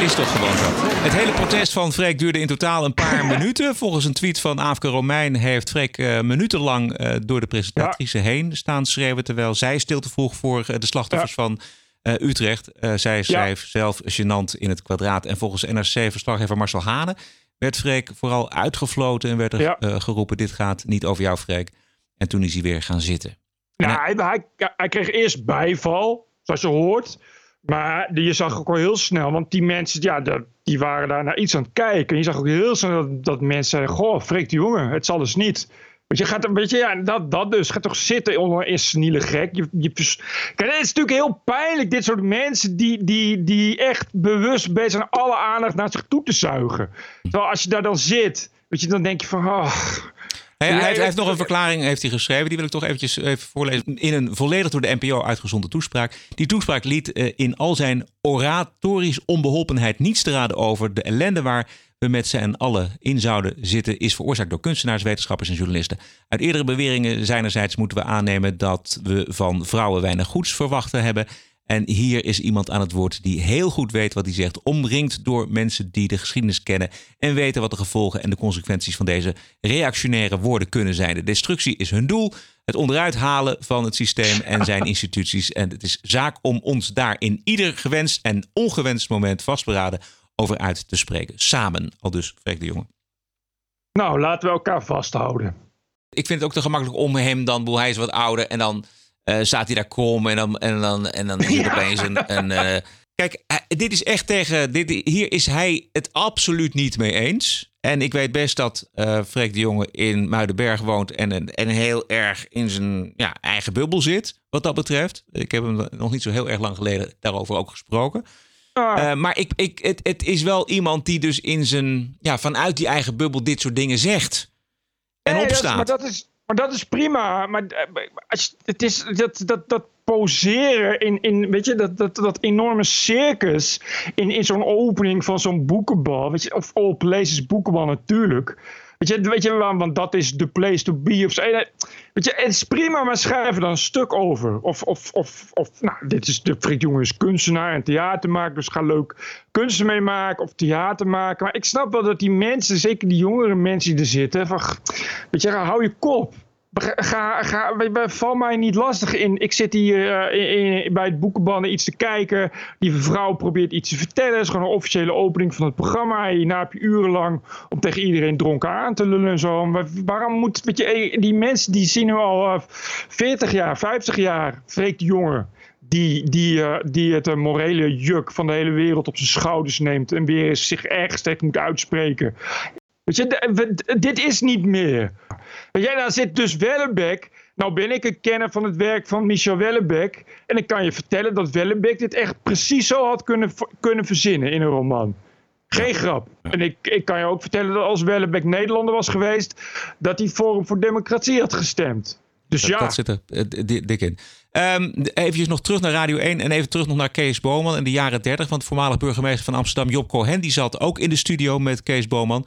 [SPEAKER 2] Is toch gewoon zo. Het hele protest van Freek duurde in totaal een paar minuten. Volgens een tweet van Aafke Romein heeft Freek uh, minutenlang uh, door de presentatrice ja. heen staan schreeuwen. Terwijl zij stilte vroeg voor uh, de slachtoffers ja. van Utrecht. zij schreef ja. zelf gênant in het kwadraat. En volgens NRC-verslaggever Marcel Hane werd Freek vooral uitgefloten. En werd er geroepen: Dit gaat niet over jou, Freek. En toen is hij weer gaan zitten.
[SPEAKER 1] Nou, hij, hij, hij kreeg eerst bijval, zoals je hoort. Maar je zag ook al heel snel, want die mensen, ja, die waren daar naar iets aan het kijken. En je zag ook heel snel dat, dat mensen zeiden, goh, freek die jongen, het zal dus niet. Want je gaat een beetje, ja, dat, dat dus. Gaat toch zitten onder een seniele gek. Je, je, Kijk, het is natuurlijk heel pijnlijk, dit soort mensen die, die, die echt bewust bezig zijn alle aandacht naar zich toe te zuigen. Terwijl als je daar dan zit, weet je, dan denk je van, oh,
[SPEAKER 2] hij, hij, heeft, hij, heeft, nog een verklaring heeft hij geschreven. Die wil ik toch eventjes even voorlezen. In een volledig door de NPO uitgezonden toespraak. Die toespraak liet uh, in al zijn oratorisch onbeholpenheid niets te raden over de ellende waar we met z'n allen in zouden zitten, is veroorzaakt door kunstenaars, wetenschappers en journalisten. Uit eerdere beweringen zijnerzijds moeten we aannemen dat we van vrouwen weinig goeds verwachten hebben. En hier is iemand aan het woord die heel goed weet wat hij zegt. Omringd door mensen die de geschiedenis kennen. En weten wat de gevolgen en de consequenties van deze reactionaire woorden kunnen zijn. De destructie is hun doel. Het onderuit halen van het systeem en zijn instituties. En het is zaak om ons daar in ieder gewenst en ongewenst moment vastberaden over uit te spreken. Samen, al dus, Freek de Jonge.
[SPEAKER 1] Nou, laten we elkaar vasthouden.
[SPEAKER 2] Ik vind het ook te gemakkelijk om hem dan, boel, hij is wat ouder en dan uh, staat hij daar krom en dan, en dan, en dan is het opeens een. een uh, kijk, dit is echt tegen. Dit, hier is hij het absoluut niet mee eens. En ik weet best dat uh, Freek de Jonge in Muidenberg woont en, en heel erg in zijn ja, eigen bubbel zit, wat dat betreft. Ik heb hem nog niet zo heel erg lang geleden daarover ook gesproken. Uh, maar ik, ik, het, het is wel iemand die dus in zijn, ja, vanuit die eigen bubbel dit soort dingen zegt. En
[SPEAKER 1] nee,
[SPEAKER 2] opstaat.
[SPEAKER 1] Dat, maar, dat is, maar dat is prima. Maar als, het is dat, dat, dat poseren in, in weet je, dat, dat, dat enorme circus in, in zo'n opening van zo'n boekenbal. Weet je, of all places boekenbal natuurlijk. Weet je, weet je, want dat is de place to be. Of zo. Weet je, het is prima, maar schrijf er dan een stuk over. Of, of, of, of nou, dit is de Frik Jongens kunstenaar en theater maken. Dus ga leuk kunsten mee maken of theater maken. Maar ik snap wel dat die mensen, zeker die jongere mensen die er zitten, van, weet je, hou je kop. Ga, ga, val mij niet lastig in. Ik zit hier uh, in, bij het boekenbannen iets te kijken. Die vrouw probeert iets te vertellen. Het is gewoon een officiële opening van het programma. Hierna heb je urenlang om tegen iedereen dronken aan te lullen en zo. Waarom moet, weet je, die mensen die zien nu al uh, 40 jaar, 50 jaar, Freek de. Die, die, uh, die het morele juk van de hele wereld op zijn schouders neemt. En weer zich erg sterk moet uitspreken. Weet je, dit is niet meer. Weet jij, daar zit dus Wellebeck. Nou ben ik een kenner van het werk van Michel Wellebeck. En ik kan je vertellen dat Wellebeck dit echt precies zo had kunnen, kunnen verzinnen in een roman. Geen grap. En ik, ik kan je ook vertellen dat als Wellebeck Nederlander was geweest, dat hij Forum voor Democratie had gestemd. Dus
[SPEAKER 2] dat,
[SPEAKER 1] ja.
[SPEAKER 2] Dat zit er dik in. Um, even nog terug naar Radio 1 en even terug nog naar Kees Boman in de jaren 30. Want de voormalig burgemeester van Amsterdam, Job Cohen, die zat ook in de studio met Kees Boman.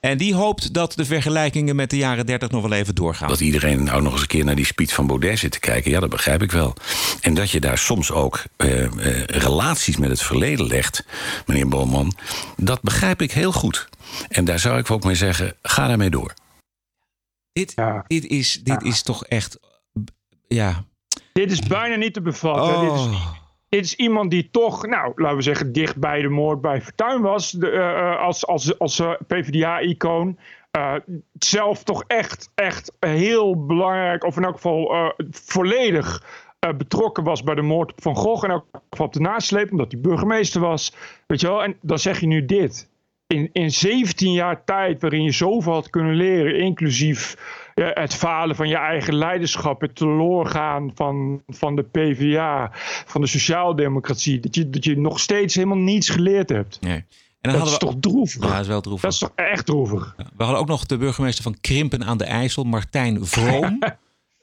[SPEAKER 2] En die hoopt dat de vergelijkingen met de jaren 30 nog wel even doorgaan.
[SPEAKER 15] Dat iedereen nou nog eens een keer naar die speech van Baudet zit te kijken, ja, dat begrijp ik wel. En dat je daar soms ook uh, uh, relaties met het verleden legt, meneer Boman, dat begrijp ik heel goed. En daar zou ik ook mee zeggen, ga daarmee door.
[SPEAKER 2] Dit, ja. dit, is, dit ja. is toch echt. Ja.
[SPEAKER 1] Dit is bijna niet te bevatten.
[SPEAKER 2] Oh.
[SPEAKER 1] Dit, is, dit, is, iemand die toch, nou, laten we zeggen, dicht bij de moord bij Fortuyn was. De, uh, als als, als uh, PvdA-icoon. Uh, zelf toch echt, echt heel belangrijk, of in elk geval volledig betrokken was bij de moord op Van Gogh. En ook op de nasleep, omdat hij burgemeester was. Weet je wel, en dan zeg je nu dit in, in 17 jaar tijd, waarin je zoveel had kunnen leren, inclusief het falen van je eigen leiderschap, het teloorgaan van, van de PvdA, van de sociaaldemocratie, dat je, dat je nog steeds helemaal niets geleerd hebt.
[SPEAKER 2] Nee.
[SPEAKER 1] En dan dat is we... toch droevig?
[SPEAKER 2] Ja, dat is wel droevig.
[SPEAKER 1] Dat is toch echt droevig?
[SPEAKER 2] We hadden ook nog de burgemeester van Krimpen aan de IJssel, Martijn Vroom.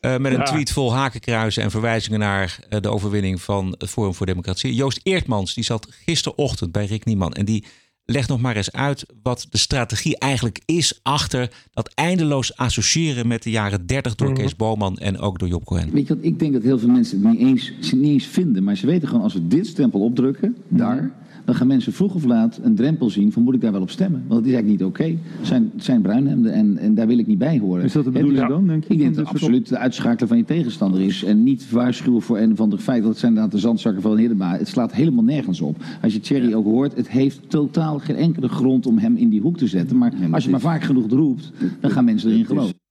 [SPEAKER 2] Uh, met een ja. tweet vol hakenkruisen en verwijzingen naar uh, de overwinning van het Forum voor Democratie. Joost Eertmans die zat gisterochtend bij Rick Nieman en die leg nog maar eens uit wat de strategie eigenlijk is achter dat eindeloos associëren met de jaren 30 door Kees Boman en ook door Job Cohen.
[SPEAKER 16] Weet je wat, ik denk dat heel veel mensen het niet eens, niet eens vinden, maar ze weten gewoon als we dit stempel opdrukken, daar, dan gaan mensen vroeg of laat een drempel zien van moet ik daar wel op stemmen? Want het is eigenlijk niet oké. Okay. Het zijn, het zijn bruinhemden en, en daar wil ik niet bij horen.
[SPEAKER 6] Is dat de bedoeling
[SPEAKER 16] ja,
[SPEAKER 6] dan, denk je?
[SPEAKER 16] Ik denk dat het absoluut de uitschakelen van je tegenstander is. En niet waarschuwen voor een of ander feit. Dat zijn inderdaad de zandzakken van Hiddema. Het slaat helemaal nergens op. Als je Thierry ja. ook hoort, het heeft totaal geen enkele grond om hem in die hoek te zetten. Maar ja, als je maar vaak genoeg roept, dan gaan mensen erin geloven.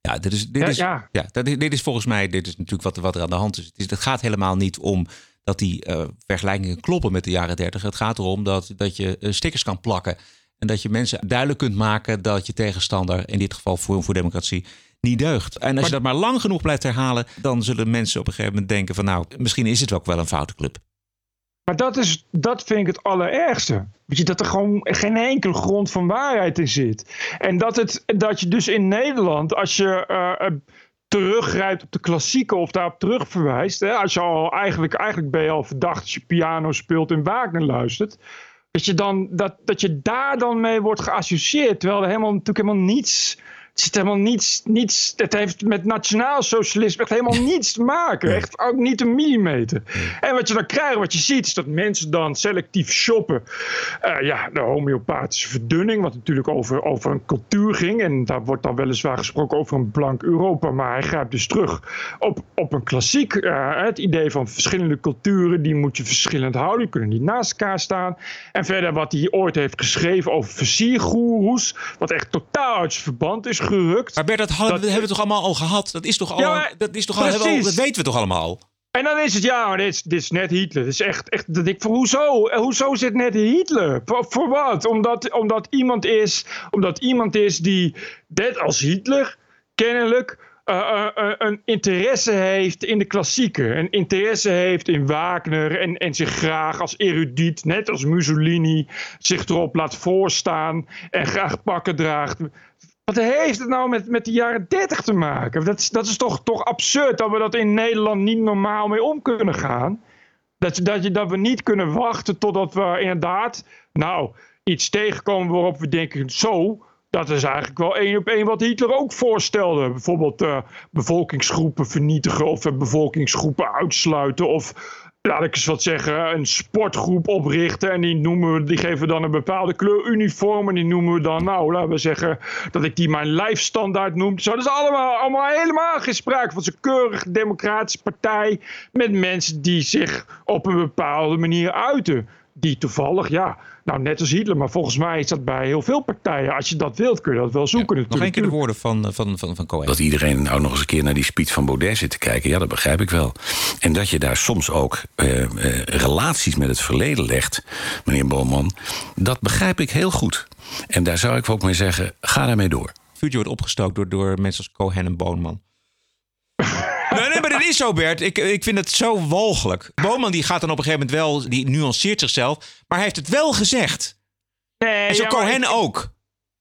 [SPEAKER 2] Ja, dit is, dit is, ja, ja. ja dit, dit, is volgens mij dit is natuurlijk wat, wat er aan de hand is. Het, is, het gaat helemaal niet om dat die uh, vergelijkingen kloppen met de jaren 30. Het gaat erom dat, dat je uh, stickers kan plakken. En dat je mensen duidelijk kunt maken dat je tegenstander, in dit geval Forum voor Democratie, niet deugt. En als maar, je dat maar lang genoeg blijft herhalen, dan zullen mensen op een gegeven moment denken van nou, misschien is het ook wel een foute club.
[SPEAKER 1] Maar dat, is, dat vind ik het allerergste. Weet je, dat er gewoon geen enkele grond van waarheid in zit. En dat, het, dat je dus in Nederland, als je uh, teruggrijpt op de klassieken of daarop terugverwijst. Hè? Als je al eigenlijk, eigenlijk ben je al verdacht als je piano speelt en Wagner luistert. Dat je, dan, dat, dat je daar dan mee wordt geassocieerd. Terwijl er helemaal, natuurlijk helemaal niets. Het zit helemaal niets, niets. Het heeft met nationaal socialisme echt helemaal niets te maken. Echt ook niet een millimeter. En wat je dan krijgt, wat je ziet, is dat mensen dan selectief shoppen. Uh, ja, de homeopathische verdunning, wat natuurlijk over, over een cultuur ging. En daar wordt dan weliswaar gesproken over een blank Europa. Maar hij grijpt dus terug op, op een klassiek. Uh, het idee van verschillende culturen, die moet je verschillend houden. Die kunnen niet naast elkaar staan. En verder wat hij ooit heeft geschreven over versiergoeroes. Wat echt totaal uit zijn verband is
[SPEAKER 2] Maar Bert, dat, hadden, hebben we toch allemaal al gehad? Dat is toch al,
[SPEAKER 1] Ja,
[SPEAKER 2] dat, is toch al, we al- dat weten we toch allemaal al?
[SPEAKER 1] En dan is het, ja, maar dit is, dit is net Hitler. Dit is echt, echt dat ik hoezo? Eh, Hoezo zit net Hitler? Voor, voor wat? Omdat, omdat, iemand is, omdat iemand is die, net als Hitler, kennelijk eh, eh, een interesse heeft in de klassieker. Een interesse heeft in Wagner en, en zich graag als erudiet, net als Mussolini, zich erop laat voorstaan en graag pakken draagt. Wat heeft het nou met, met de jaren 30 te maken? Dat is, dat is toch, toch absurd dat we dat in Nederland niet normaal mee om kunnen gaan. Dat, dat, je, dat we niet kunnen wachten totdat we inderdaad nou, iets tegenkomen waarop we denken: zo, dat is eigenlijk wel één op één wat Hitler ook voorstelde. Bijvoorbeeld eh, bevolkingsgroepen vernietigen of eh, bevolkingsgroepen uitsluiten. Of laat ik eens wat zeggen, een sportgroep oprichten. En die, noemen we, die geven dan een bepaalde kleur uniform. En die noemen we dan, nou, laten we zeggen dat ik die mijn lijfstandaard noem. Zo, dat is allemaal, allemaal helemaal geen sprake van zo'n keurige democratische partij. Met mensen die zich op een bepaalde manier uiten. Die toevallig, ja, nou net als Hitler. Maar volgens mij is dat bij heel veel partijen. Als je dat wilt, kun je dat wel zoeken
[SPEAKER 2] Nog één
[SPEAKER 1] natuurlijk.
[SPEAKER 2] keer de woorden van, van, van, van Cohen.
[SPEAKER 15] Dat iedereen nou nog eens een keer naar die speech van Baudet zit te kijken, ja, dat begrijp ik wel. En dat je daar soms ook eh, eh, relaties met het verleden legt, meneer Boman, dat begrijp ik heel goed. En daar zou ik ook mee zeggen, ga daarmee door.
[SPEAKER 2] vuurtje wordt opgestookt door, door mensen als Cohen en Boonman. nee, nee, maar dat is zo, Bert. Ik, ik vind het zo walgelijk. Boonman die gaat dan op een gegeven moment wel, die nuanceert zichzelf, maar hij heeft het wel gezegd.
[SPEAKER 1] Nee,
[SPEAKER 2] En zo
[SPEAKER 1] ja,
[SPEAKER 2] Cohen
[SPEAKER 1] ik-
[SPEAKER 2] ook.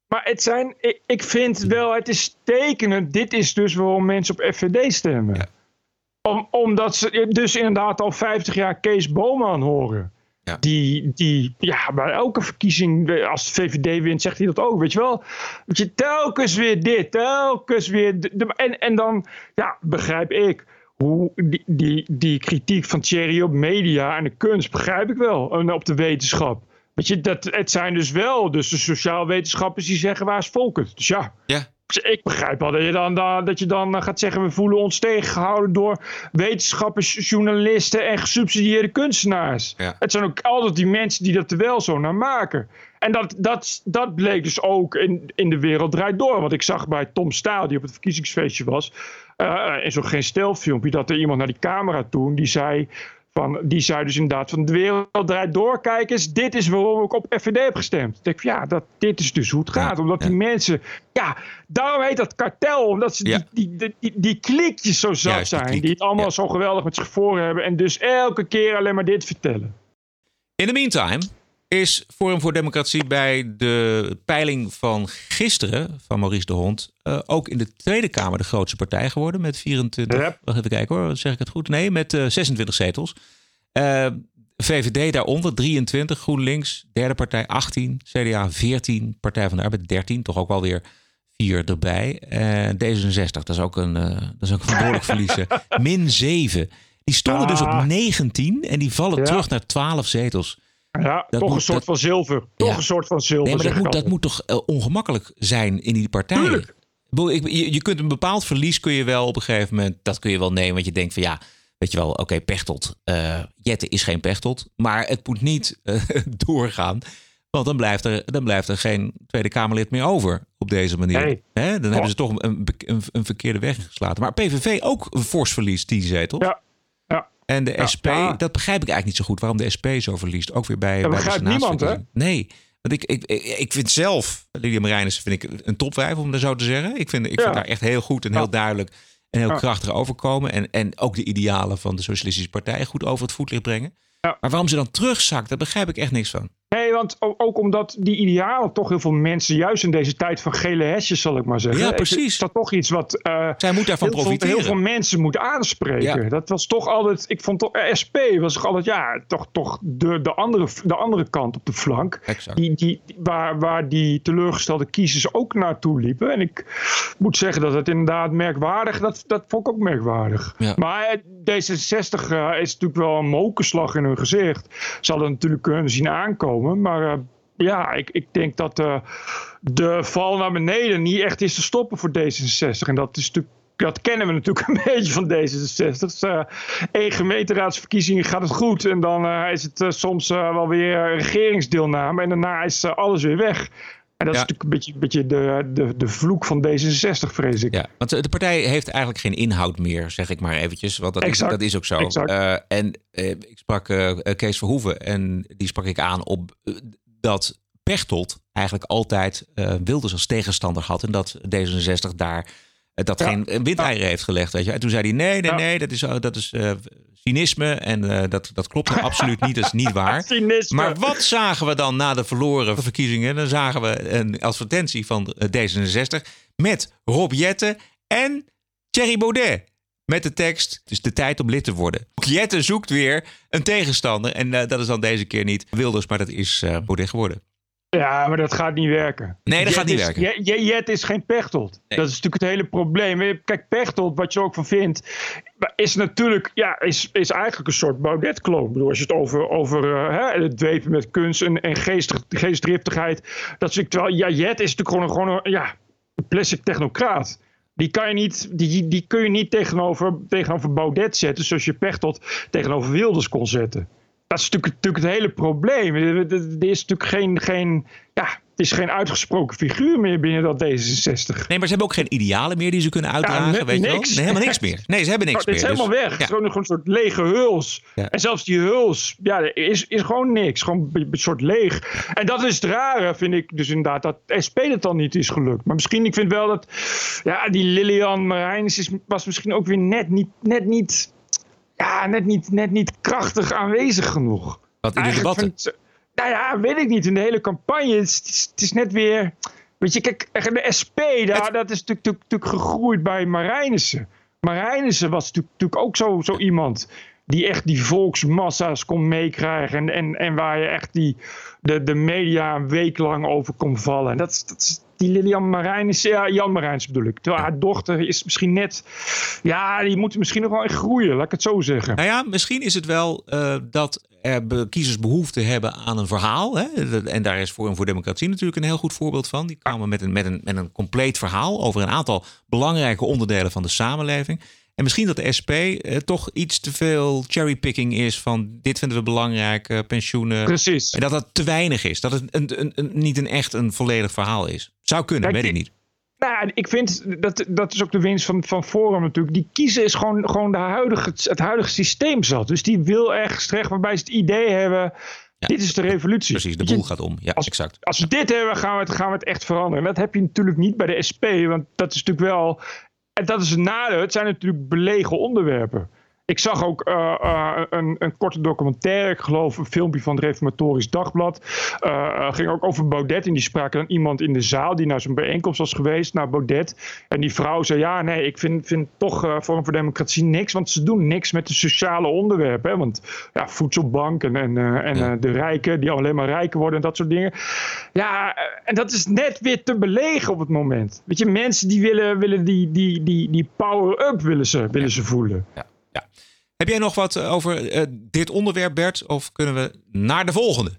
[SPEAKER 1] Maar het zijn, ik, ik vind wel, het is tekenend. Dit is dus waarom mensen op FVD stemmen. Om, omdat ze dus inderdaad al 50 jaar Kees Boman horen. Die, die ja, bij elke verkiezing, als de VVD wint, zegt hij dat ook. Weet je wel? Weet je, telkens weer dit, telkens weer. de- de- en, en dan ja, begrijp ik hoe die, die, die kritiek van Thierry op media en de kunst, begrijp ik wel. En op de wetenschap. Weet je, dat, het zijn dus wel dus de sociaal wetenschappers die zeggen waar is Volkert. Dus ja,
[SPEAKER 2] Ja.
[SPEAKER 1] Ik begrijp wel dat je dan, dat je dan eh, gaat zeggen... we voelen ons tegengehouden door wetenschappers, journalisten... en gesubsidieerde kunstenaars.
[SPEAKER 2] Ja.
[SPEAKER 1] Het zijn ook altijd die mensen die dat er wel zo naar maken. En dat, dat, dat bleek dus ook in, in de wereld draait door. Want ik zag bij Tom Staal, die op het verkiezingsfeestje was... eh, in zo'n geen stelfilmpje, dat er iemand naar die camera toen... die zei... Van, die zei dus inderdaad van de wereld draait door. Kijk eens, dit is waarom ik op FVD heb gestemd. Ik denk van, ja, dat, dit is dus hoe het gaat. omdat die mensen, ja, daarom heet dat kartel. Omdat ze die, die, die, die klikjes zo zat zijn. Die het allemaal zo geweldig met zich voor hebben. En dus elke keer alleen maar dit vertellen.
[SPEAKER 2] In de meantime is Forum voor Democratie bij de peiling van gisteren van Maurice de Hond eh, ook in de Tweede Kamer de grootste partij geworden met 24.
[SPEAKER 1] Yep.
[SPEAKER 2] Wacht even kijken hoor, zeg ik het goed? Nee, met eh, 26 zetels. Eh, VVD daaronder 23, GroenLinks, derde partij 18, CDA 14, Partij van de Arbeid 13, toch ook wel weer vier erbij. Eh, D66, dat is ook een, eh, dat is ook een behoorlijk verliezen. Min 7. Die stonden dus op
[SPEAKER 1] Ah.
[SPEAKER 2] 19 en die vallen
[SPEAKER 1] Ja.
[SPEAKER 2] terug naar 12 zetels.
[SPEAKER 1] Ja,
[SPEAKER 2] Dat
[SPEAKER 1] toch
[SPEAKER 2] moet-
[SPEAKER 1] een soort
[SPEAKER 2] dat-
[SPEAKER 1] van zilver. Toch
[SPEAKER 2] Ja.
[SPEAKER 1] een soort van zilver.
[SPEAKER 2] Nee, maar dat moet, dat moet toch eh, ongemakkelijk zijn in die partijen?
[SPEAKER 1] Tuurlijk.
[SPEAKER 2] Ik Je, je kunt een bepaald verlies kun je wel op een gegeven moment, dat kun je wel nemen. Want je denkt van ja, weet je wel, oké, Pechtold. eh Jette is geen Pechtold. Maar het moet niet eh, doorgaan. Want dan blijft, er, dan blijft er geen Tweede Kamerlid meer over op deze manier.
[SPEAKER 1] Nee.
[SPEAKER 2] Hè? Dan hebben ze toch een, een, een verkeerde weg geslaten. Maar PVV ook een fors verlies, 10 zetels.
[SPEAKER 1] Ja.
[SPEAKER 2] En de
[SPEAKER 1] Ja,
[SPEAKER 2] SP,
[SPEAKER 1] ja.
[SPEAKER 2] dat begrijp ik eigenlijk niet zo goed waarom de SP zo verliest. Ook weer bij, bij de
[SPEAKER 1] begrijpt niemand, hè?
[SPEAKER 2] Nee, want ik, ik, ik, vind zelf, Lydia Marijnissen vind ik een topwijf om dat zo te zeggen. Ik vind, ik
[SPEAKER 1] Ja.
[SPEAKER 2] vind haar echt heel goed en heel duidelijk en heel krachtig overkomen. En, en ook de idealen van de Socialistische Partij goed over het voetlicht brengen.
[SPEAKER 1] Ja.
[SPEAKER 2] Maar waarom ze dan terugzakt, daar begrijp ik echt niks van.
[SPEAKER 1] Nee, want ook omdat die idealen toch heel veel mensen, juist in deze tijd van gele hesjes, zal ik maar zeggen.
[SPEAKER 2] Ja,
[SPEAKER 1] is-
[SPEAKER 2] precies.
[SPEAKER 1] Is dat toch iets wat. eh,
[SPEAKER 2] Zij moet daarvan
[SPEAKER 1] heel veel-
[SPEAKER 2] profiteren.
[SPEAKER 1] Heel veel mensen moet aanspreken.
[SPEAKER 2] Ja.
[SPEAKER 1] Dat was toch altijd. Ik vond toch. SP was toch altijd. Ja, toch, toch de, de, andere, de andere kant op de flank.
[SPEAKER 2] Exact.
[SPEAKER 1] Die, die, waar, waar die teleurgestelde kiezers ook naartoe liepen. En ik moet zeggen dat het inderdaad merkwaardig. Dat, dat vond ik ook merkwaardig.
[SPEAKER 2] Ja.
[SPEAKER 1] Maar eh, D66 eh, is natuurlijk wel een mokerslag in hun gezicht. Ze hadden het natuurlijk kunnen zien aankomen. Maar eh, ja, ik, ik denk dat eh, de val naar beneden niet echt is te stoppen voor D66. En dat is. Dat kennen we natuurlijk een beetje van D66. Dus, één gemeenteraadsverkiezingen gaat het goed. En dan is het soms wel weer regeringsdeelname. En daarna is alles weer weg. En dat is natuurlijk een beetje, beetje de, de, de vloek van D66, vrees ik.
[SPEAKER 2] Ja, want de partij heeft eigenlijk geen inhoud meer, zeg ik maar eventjes. Want dat, is, dat is ook zo.
[SPEAKER 1] Exact.
[SPEAKER 2] Eh, en eh, ik sprak eh, Kees Verhoeven en die sprak ik aan op dat Pechtold eigenlijk altijd Wilders als tegenstander had. En dat D66 daar dat
[SPEAKER 1] Ja.
[SPEAKER 2] geen windeieren heeft gelegd. Weet je. En toen zei hij, nee, nee, nee, dat is, eh, dat is eh, cynisme. En eh, dat, dat klopt nou absoluut niet, dat is niet waar.
[SPEAKER 1] Cynisme.
[SPEAKER 2] Maar wat zagen we dan na de verloren verkiezingen? Dan zagen we een advertentie van eh, D66 met Rob Jetten en Thierry Baudet. Met de tekst, het is de tijd om lid te worden. Jette zoekt weer een tegenstander. En dat is dan deze keer niet Wilders, maar dat is eh, Baudet geworden.
[SPEAKER 1] Ja, maar dat gaat niet werken.
[SPEAKER 2] Nee, dat
[SPEAKER 1] Jet
[SPEAKER 2] gaat niet
[SPEAKER 1] is-
[SPEAKER 2] werken.
[SPEAKER 1] Jet- Jet is geen Pechtold. Dat is natuurlijk het hele probleem. Kijk, Pechtold, wat je ook van vindt, is natuurlijk, ja, is, is eigenlijk een soort Baudet-kloon. Ik bedoel, als je het over, over eh, hè, het dwepen met kunst en, en geest, geestdriftigheid, dat is terwijl, ja, Jet is natuurlijk gewoon een, gewoon een, ja, een plastic technocraat. Die, kan je niet, die, die kun je niet tegenover, tegenover Baudet zetten, zoals je Pechtold tegenover Wilders kon zetten. Dat is natuurlijk, natuurlijk het hele probleem. Er is natuurlijk geen, geen, ja, het is geen uitgesproken figuur meer binnen dat D66.
[SPEAKER 2] Nee, maar ze hebben ook geen idealen meer die ze kunnen uitdragen. weet je wel? Nee, helemaal niks meer. Nee, ze hebben niks
[SPEAKER 1] Oh, dit is
[SPEAKER 2] meer. dus-
[SPEAKER 1] helemaal weg. Het is gewoon, een soort lege huls.
[SPEAKER 2] Ja.
[SPEAKER 1] En zelfs die huls, ja, is, is gewoon niks. Gewoon een, soort leeg. En dat is het rare, vind ik dus inderdaad, dat SP het dan niet is gelukt. Maar misschien, ik vind wel dat, ja, die Lilian Marijnis is, was misschien ook weer net niet, net niet, ja, net niet, net niet krachtig aanwezig genoeg.
[SPEAKER 2] Wat in de debatten?
[SPEAKER 1] nou ja, weet ik niet. In de hele campagne. Het is, het is, net weer. Weet je, kijk, de SP, daar, dat is natuurlijk, natuurlijk, gegroeid bij Marijnissen. Marijnissen was natuurlijk, natuurlijk ook zo, zo iemand. Die echt die volksmassa's kon meekrijgen. En, en, en waar je echt die, de, de media een week lang over kon vallen. En dat is die Lilian Marijnissen. Ja, Jan Marijnissen bedoel ik. Terwijl haar dochter is misschien net. Ja, die moet misschien nog wel echt groeien, laat ik het zo zeggen.
[SPEAKER 2] Nou ja, misschien is het wel eh, dat er kiezers behoefte hebben aan een verhaal. Hè? En daar is Forum voor Democratie natuurlijk een heel goed voorbeeld van. Die kwamen met een, met, een, met een compleet verhaal over een aantal belangrijke onderdelen van de samenleving. En misschien dat de SP eh, toch iets te veel cherrypicking is van dit vinden we belangrijk, eh, pensioenen.
[SPEAKER 1] Precies.
[SPEAKER 2] En dat dat te weinig is. Dat het een, een, een- niet een echt een volledig verhaal is. Zou kunnen,
[SPEAKER 1] Kijk,
[SPEAKER 2] weet ik niet.
[SPEAKER 1] Nou, ik vind dat dat is ook de winst van, van Forum natuurlijk. Die kiezer is gewoon, gewoon de huidige, het huidige systeem zat. Dus die wil ergens terecht waarbij ze het idee hebben. Dit is de revolutie.
[SPEAKER 2] Precies, de
[SPEAKER 1] je,
[SPEAKER 2] boel gaat om. Ja, exact.
[SPEAKER 1] Als we dit hebben, gaan we, het, gaan we het echt veranderen. En dat heb je natuurlijk niet bij de SP. Want dat is natuurlijk wel. En dat is het nadeel. Het zijn natuurlijk belegen onderwerpen. Ik zag ook eh, eh, een, een korte documentaire, ik geloof een filmpje van het Reformatorisch Dagblad. Eh ging ook over Baudet. En die sprak dan iemand in de zaal die naar zo'n bijeenkomst was geweest, naar Baudet. En die vrouw zei: Ja, nee, ik vind, vind toch Forum voor Democratie niks. Want ze doen niks met de sociale onderwerpen. Hè? Want ja, voedselbank en, en, en de rijken, die alleen maar rijker worden en dat soort dingen. Ja, en dat is net weer te belegen op het moment. Weet je, mensen die willen, willen die, die, die, die power-up willen ze, willen ze voelen.
[SPEAKER 2] Heb jij nog wat eh, over eh, dit onderwerp, Bert? Of kunnen we naar de volgende?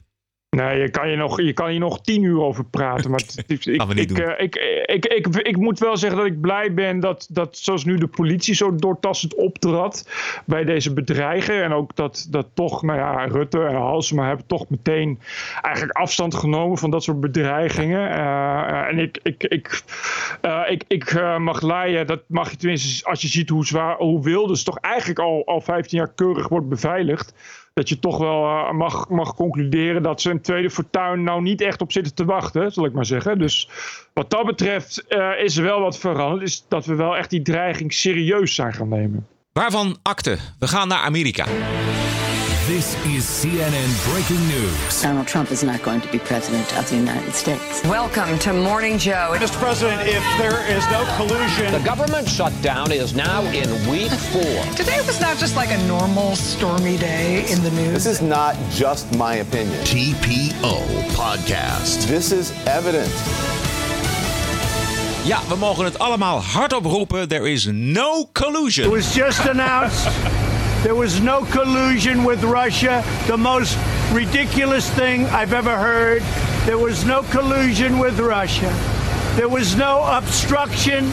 [SPEAKER 1] Nee, je kan, je, nog, je kan hier nog tien uur over praten. Maar ik, ik, eh, ik, ik, ik, ik, moet wel zeggen dat ik blij ben dat, dat zoals nu de politie zo doortastend optrad bij deze bedreigen. En ook dat, dat toch, nou ja, Rutte en Halsema hebben toch meteen eigenlijk afstand genomen van dat soort bedreigingen. Eh, en ik, ik, ik, eh, ik, ik mag leiden, dat mag je tenminste, als je ziet hoe zwaar, hoe Wilders toch eigenlijk al, al 15 jaar keurig wordt beveiligd dat je toch wel eh, mag, mag concluderen dat ze een tweede fortuin nou niet echt op zitten te wachten, zal ik maar zeggen. Dus wat dat betreft eh, is er wel wat veranderd. Is dat we wel echt die dreiging serieus zijn gaan nemen.
[SPEAKER 2] Waarvan akte? We gaan naar Amerika.
[SPEAKER 17] This is CNN breaking news.
[SPEAKER 18] Donald Trump is not going to be president of the United States.
[SPEAKER 19] Welcome to Morning Joe.
[SPEAKER 7] Mr. President, if there is no collusion.
[SPEAKER 20] The government shutdown is now in week four.
[SPEAKER 21] Today was not just like a normal stormy day in the news.
[SPEAKER 22] This is not just my opinion.
[SPEAKER 17] TPO Podcast.
[SPEAKER 22] This is evidence.
[SPEAKER 2] Ja, we mogen het allemaal hardop roepen. There is no collusion.
[SPEAKER 7] It was just announced there was no collusion with Russia. The most ridiculous thing I've ever heard. There was no collusion with Russia. There was no obstruction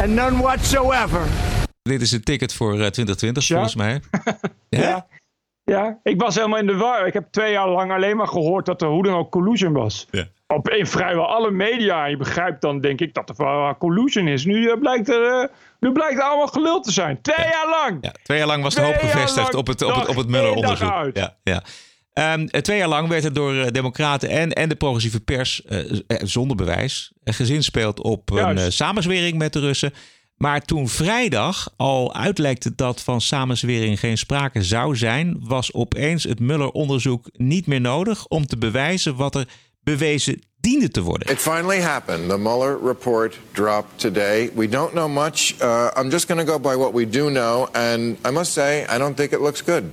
[SPEAKER 7] and none whatsoever.
[SPEAKER 2] Dit is een ticket voor eh, 2020
[SPEAKER 1] Ja.
[SPEAKER 2] volgens mij.
[SPEAKER 1] Ja. Ja, ik was helemaal in de war. Ik heb twee jaar lang alleen maar gehoord dat er hoe dan ook collusion was.
[SPEAKER 2] Ja.
[SPEAKER 1] Op, in vrijwel alle media. Je begrijpt dan, denk ik, dat er wel collusion is. Nu uh, blijkt er... Uh, nu blijkt het allemaal gelul te zijn. Twee jaar lang.
[SPEAKER 2] Ja, twee jaar lang was de hoop gevestigd op het, op het, op het Mueller-onderzoek. Ja, ja. Um, twee jaar lang werd het door uh, democraten en, en de progressieve pers, zonder bewijs, gezinspeeld op Juist. een samenzwering met de Russen. Maar toen vrijdag al uitlekte dat van samenzwering geen sprake zou zijn, was opeens het Mueller-onderzoek niet meer nodig om te bewijzen wat er bewezen diende te worden.
[SPEAKER 23] It finally happened. The Mueller report dropped today. We don't know much. Uh, I'm just going to go by what we do know, and I must say, I don't think it looks good.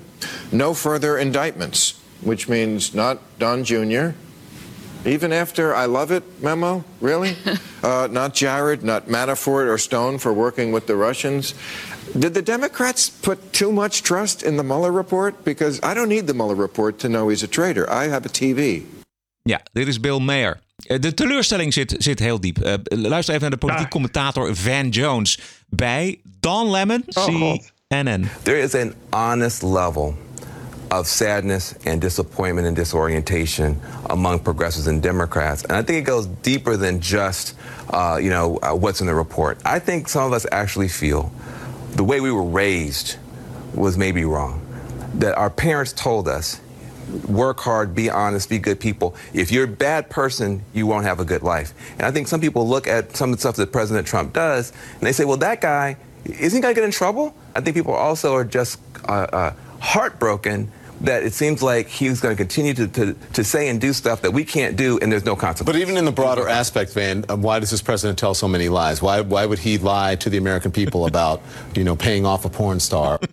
[SPEAKER 23] No further indictments, which means not Don Jr., even after I love it memo, really? uh, not Jared, not Manafort or Stone for working with the Russians. Did the Democrats put too much trust in the Mueller report? Because I don't need the Mueller report to know he's a traitor. I have a TV.
[SPEAKER 2] Ja, dit is Bill Mayer. De teleurstelling zit, zit heel diep. Uh, luister even naar de politiek commentator Van Jones bij Don Lemon,
[SPEAKER 23] oh,
[SPEAKER 2] CNN.
[SPEAKER 22] There is an honest level of sadness and disappointment and disorientation among progressives and Democrats. And I think it goes deeper than just, uh, you know, uh, what's in the report. I think some of us actually feel the way we were raised was maybe wrong. That our parents told us, work hard, be honest, be good people. If you're a bad person, you won't have a good life. And I think some people look at some of the stuff that President Trump does and they say, well, that guy, isn't he going to get in trouble? I think people also are just uh, uh heartbroken that it seems like he's going to continue to, to, to say and do stuff that we can't do, and there's no consequence.
[SPEAKER 24] But even in the broader aspect, Van, uh, why does this president tell so many lies? Why, why would he lie to the American people about, you know, paying off a porn star?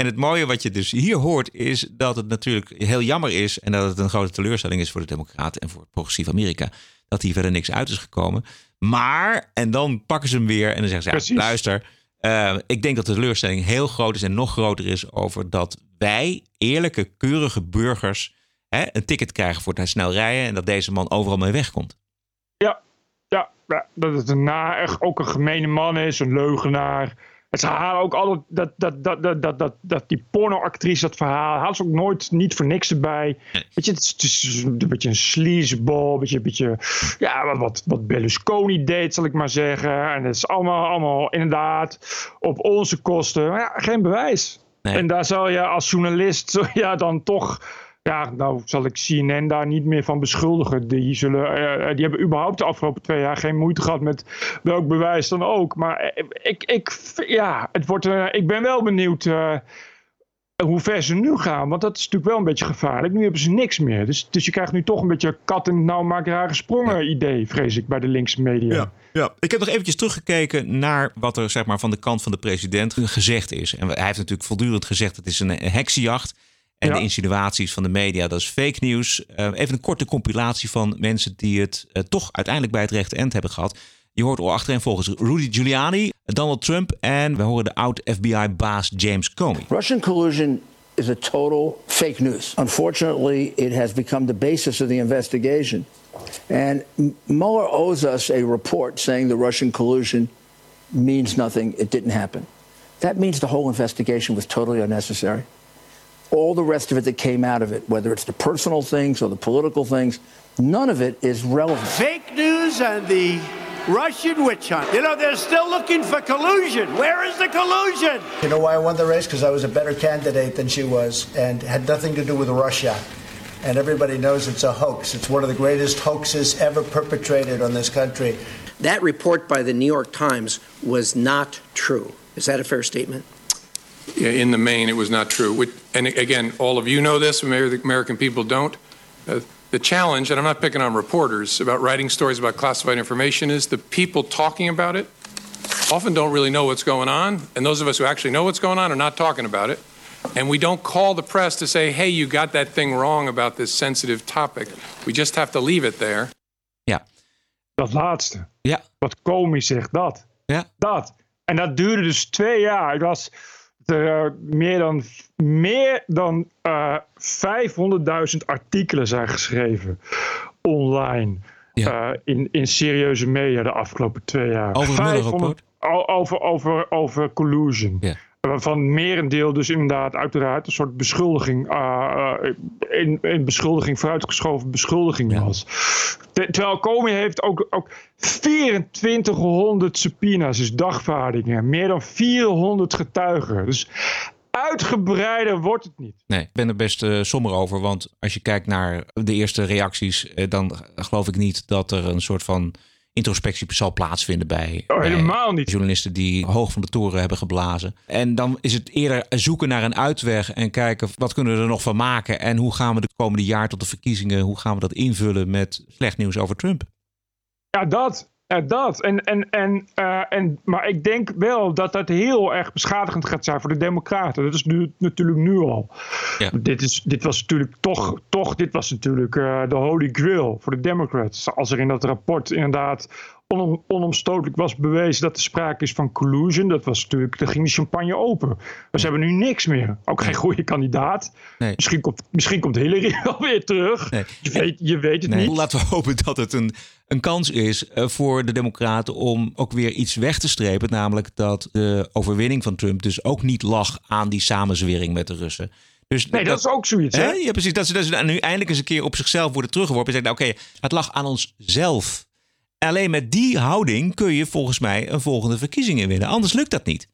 [SPEAKER 2] En het mooie wat je dus hier hoort is dat het natuurlijk heel jammer is en dat het een grote teleurstelling is voor de Democraten en voor progressief Amerika dat hier verder niks uit is gekomen. Maar, en dan pakken ze hem weer en dan zeggen ze, ja, luister, uh, ik denk dat de teleurstelling heel groot is en nog groter is over dat wij, eerlijke, keurige burgers, hè, een ticket krijgen voor het snel rijden en dat deze man overal mee wegkomt.
[SPEAKER 1] Ja, ja, ja dat het een na, echt ook een gemene man is, een leugenaar. Het halen ook altijd dat, dat, dat, dat, dat, dat, dat die pornoactrice, dat verhaal, haalt ze ook nooit niet voor niks erbij. Weet je, het is, een beetje een sleazeball, een beetje, een beetje ja, wat, wat, wat Berlusconi deed, zal ik maar zeggen. En het is allemaal, allemaal inderdaad op onze kosten. Maar ja, geen bewijs. En daar zal je als journalist ja, dan toch ja, nou zal ik CNN daar niet meer van beschuldigen. Die, zullen, uh, die hebben überhaupt de afgelopen twee jaar geen moeite gehad met welk bewijs dan ook. Maar ik, ik, ja, het wordt, uh, ik ben wel benieuwd uh, hoe ver ze nu gaan. Want dat is natuurlijk wel een beetje gevaarlijk. Nu hebben ze niks meer. Dus, dus je krijgt nu toch een beetje kat en nauw maak rare sprongen idee, vrees ik, bij de linkse media.
[SPEAKER 2] Ja. Ja, ik heb nog eventjes teruggekeken naar wat er zeg maar, van de kant van de president gezegd is. En hij heeft natuurlijk voortdurend gezegd: het is een heksenjacht. En de insinuaties van de media, dat is fake news. Uh, even een korte compilatie van mensen die het uh, toch uiteindelijk bij het rechte eind hebben gehad. Je hoort al achterin volgens Rudy Giuliani, Donald Trump en we horen de oud-FBI-baas James Comey.
[SPEAKER 25] Russian collusion is a total fake news. Unfortunately, it has become the basis of the investigation. And Mueller owes us a report saying the Russian collusion means nothing, it didn't happen. That means the whole investigation was totally unnecessary all the rest of it that came out of it, whether it's the personal things or the political things, none of it is relevant.
[SPEAKER 7] Fake news and the Russian witch hunt. You know, they're still looking for collusion. Where is the collusion?
[SPEAKER 26] You know why I won the race? Because I was a better candidate than she was and had nothing to do with Russia. And everybody knows it's a hoax. It's one of the greatest hoaxes ever perpetrated on this country.
[SPEAKER 25] That report by the New York Times was not true. Is that a fair statement?
[SPEAKER 27] In the main, it was not true. And again, all of you know this, maybe the American people don't. Uh, the challenge, and I'm not picking on reporters about writing stories about classified information, is the people talking about it often don't really know what's going on. And those of us who actually know what's going on are not talking about it. And we don't call the press to say, hey, you got that thing wrong about this sensitive topic. We just have to leave it there.
[SPEAKER 2] Ja.
[SPEAKER 1] Dat laatste.
[SPEAKER 2] Ja.
[SPEAKER 1] Wat komisch zegt dat.
[SPEAKER 2] Ja.
[SPEAKER 1] Dat. En dat duurde dus twee jaar. Ik was er meer dan, meer dan uh, eh, 500.000 artikelen zijn geschreven online. Uh, in, in serieuze media de afgelopen twee jaar.
[SPEAKER 2] Over 500,
[SPEAKER 1] over, over, over collusion. Waarvan merendeel dus inderdaad uiteraard een soort beschuldiging, uh, in, in beschuldiging, vooruitgeschoven beschuldiging was. terwijl Comey heeft ook, ook 2400 subpoena's, dus dagvaardingen, meer dan 400 getuigen. Dus uitgebreider wordt het niet.
[SPEAKER 2] Nee, ik ben er best uh, somber over. Want als je kijkt naar de eerste reacties, uh, dan geloof ik niet dat er een soort van introspectie zal plaatsvinden bij,
[SPEAKER 1] oh, helemaal
[SPEAKER 2] bij
[SPEAKER 1] niet.
[SPEAKER 2] journalisten die hoog van de toren hebben geblazen. En dan is het eerder zoeken naar een uitweg en kijken wat kunnen we er nog van maken en hoe gaan we de komende jaar tot de verkiezingen, hoe gaan we dat invullen met slecht nieuws over Trump.
[SPEAKER 1] Ja, dat. Ja, dat. En, en, en, uh, en, maar ik denk wel dat dat heel erg beschadigend gaat zijn voor de Democraten. Dat is nu, natuurlijk nu al.
[SPEAKER 2] Ja.
[SPEAKER 1] Dit, is, dit was natuurlijk toch, toch dit was natuurlijk uh, de holy grail voor de Democrats. Als er in dat rapport inderdaad onom, onomstotelijk was bewezen dat er sprake is van collusion. Dat was natuurlijk, dan ging de champagne open. We ze hebben nu niks meer. Ook geen goede kandidaat.
[SPEAKER 2] Nee.
[SPEAKER 1] Misschien, komt, misschien komt Hillary wel weer terug.
[SPEAKER 2] Nee.
[SPEAKER 1] Je, weet, je weet het
[SPEAKER 2] Nee,
[SPEAKER 1] niet.
[SPEAKER 2] Laten we hopen dat het een, een kans is eh, voor de Democraten om ook weer iets weg te strepen. Namelijk dat de overwinning van Trump dus ook niet lag aan die samenzwering met de Russen. Dus
[SPEAKER 1] Nee, dat is ook zoiets, hè?
[SPEAKER 2] Ja, precies. Dat ze, dat ze nu eindelijk eens een keer op zichzelf worden teruggeworpen. En zeggen, nou, oké, het lag aan onszelf. Alleen met die houding kun je volgens mij een volgende verkiezing winnen. Anders lukt dat niet.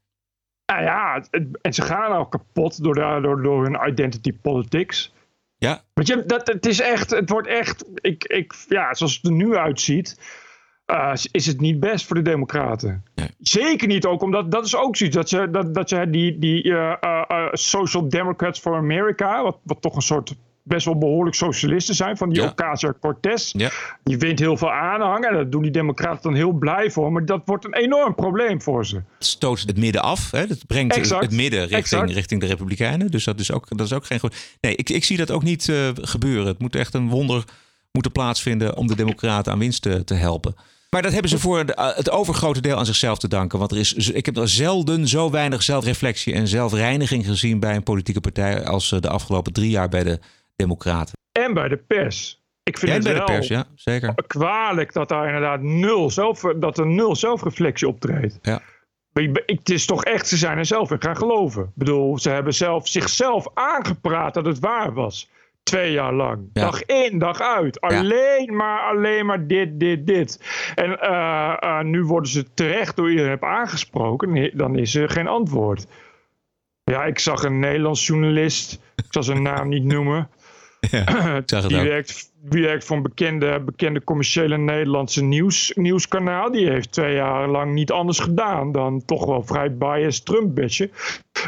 [SPEAKER 1] Nou ja, en ze gaan al kapot door, de- door, door hun identity politics.
[SPEAKER 2] Ja.
[SPEAKER 1] Want je, dat, het is echt, het wordt echt, ik, ik, ja, zoals het er nu uitziet, eh, is het niet best voor de Democraten. Zeker niet ook, omdat dat is ook zoiets, dat ze, dat, dat ze die, die eh, eh, eh, Social Democrats for America, wat, wat toch een soort best wel behoorlijk socialisten zijn, van die
[SPEAKER 2] Ja.
[SPEAKER 1] Ocasio-Cortez,
[SPEAKER 2] Ja.
[SPEAKER 1] die wint heel veel aanhang en daar doen die Democraten dan heel blij voor, maar dat wordt een enorm probleem voor ze.
[SPEAKER 2] Het stoot het midden af. Hè? Het brengt
[SPEAKER 1] Exact.
[SPEAKER 2] het midden richting,
[SPEAKER 1] Exact.
[SPEAKER 2] richting de Republikeinen. Dus dat is ook, dat is ook geen goed. Nee, ik, ik zie dat ook niet eh, gebeuren. Het moet echt een wonder moeten plaatsvinden om de Democraten aan winst te, te helpen. Maar dat hebben ze voor eh, het overgrote deel aan zichzelf te danken. Want er is, ik heb er zelden zo weinig zelfreflectie en zelfreiniging gezien bij een politieke partij als eh, de afgelopen drie jaar bij de Democraten.
[SPEAKER 1] En bij de pers. Ik vind het
[SPEAKER 2] bij de
[SPEAKER 1] wel
[SPEAKER 2] pers, ja, zeker.
[SPEAKER 1] kwalijk dat daar inderdaad nul, zelf, dat er nul zelfreflectie optreedt.
[SPEAKER 2] Ja.
[SPEAKER 1] Ik Het is toch echt, ze zijn er zelf in gaan geloven. Ik bedoel, ze hebben zelf zichzelf aangepraat dat het waar was. Twee jaar lang.
[SPEAKER 2] Ja.
[SPEAKER 1] Dag in, dag uit. Alleen maar, alleen maar dit, dit, dit. En eh, eh, nu worden ze terecht door iedereen aangesproken. Dan is er geen antwoord. Ja, ik zag een Nederlands journalist. Ik zal zijn naam niet noemen.
[SPEAKER 2] ik zag het
[SPEAKER 1] die
[SPEAKER 2] ook.
[SPEAKER 1] werkt, die werkt voor een bekende, bekende commerciële Nederlandse nieuws, nieuwskanaal. Die heeft twee jaar lang niet anders gedaan dan toch wel vrij biased Trump-bitchen.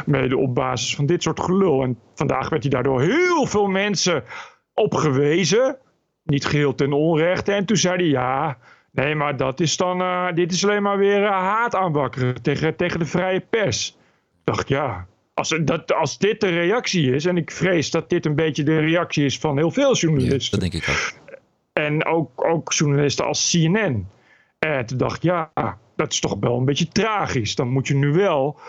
[SPEAKER 1] Mede op basis van dit soort gelul. En vandaag werd hij daardoor heel veel mensen op gewezen. Niet geheel ten onrechte. En toen zei hij ja. Nee, maar dat is dan. eh, dit is alleen maar weer eh, haat aanwakkeren tegen, tegen de vrije pers. Ik dacht ja. Als, dat, als dit de reactie is, en ik vrees dat dit een beetje de reactie is van heel veel journalisten.
[SPEAKER 2] dat denk ik ook.
[SPEAKER 1] En ook, ook journalisten als CNN. En toen dacht ik, ja, dat is toch wel een beetje tragisch. Dan moet je nu wel.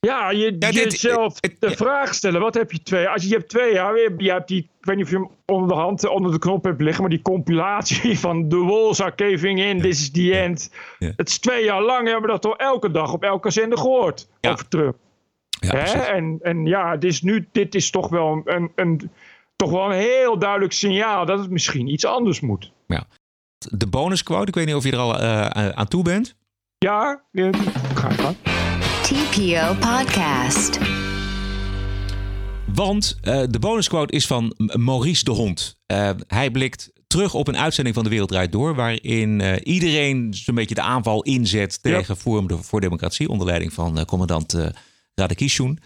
[SPEAKER 1] Ja, je, jezelf de vraag stellen. Wat heb je twee? Als je, je hebt twee jaar. Je, je hebt die. Ik weet niet of je hem onder de hand, onder de knop hebt liggen. Maar die compilatie van The Walls are caving in. This is the end. Het is twee jaar lang. Hebben we dat toch elke dag op elke zender gehoord. Over Trump. Hè? En, en ja, dit is, nu, dit is toch wel een, een, toch wel een heel duidelijk signaal dat het misschien iets anders moet.
[SPEAKER 2] Ja. De bonusquote, ik weet niet of je er al eh, aan toe bent.
[SPEAKER 1] Ja, ja, ga ik gaan.
[SPEAKER 28] TPO Podcast.
[SPEAKER 2] Want eh, de bonusquote is van Maurice de Hond. Eh, hij blikt terug op een uitzending van De Wereld Draait Door... waarin eh, iedereen zo'n beetje de aanval inzet tegen Forum de- voor Democratie... onder leiding van eh, commandant Radakishun.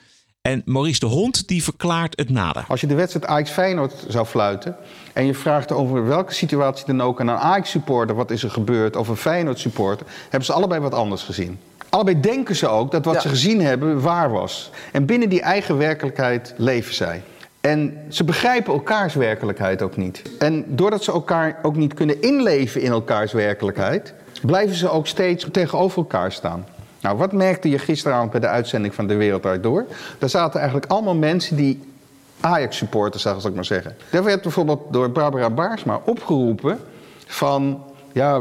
[SPEAKER 2] En Maurice de Hond die verklaart het nader.
[SPEAKER 29] Als je de wedstrijd Ajax-Feyenoord zou fluiten... en je vraagt over welke situatie dan ook aan een Ajax-supporter... wat is er gebeurd, of een Feyenoord-supporter... hebben ze allebei wat anders gezien. Allebei denken ze ook dat wat ze gezien hebben waar was. En binnen die eigen werkelijkheid leven zij. En ze begrijpen elkaars werkelijkheid ook niet. En doordat ze elkaar ook niet kunnen inleven in elkaars werkelijkheid... blijven ze ook steeds tegenover elkaar staan. Nou, wat merkte je gisteravond bij de uitzending van De Wereld Draait Door? Daar zaten eigenlijk allemaal mensen die Ajax-supporters, zal ik maar zeggen. Daar werd bijvoorbeeld door Barbara Baarsma opgeroepen van... ja,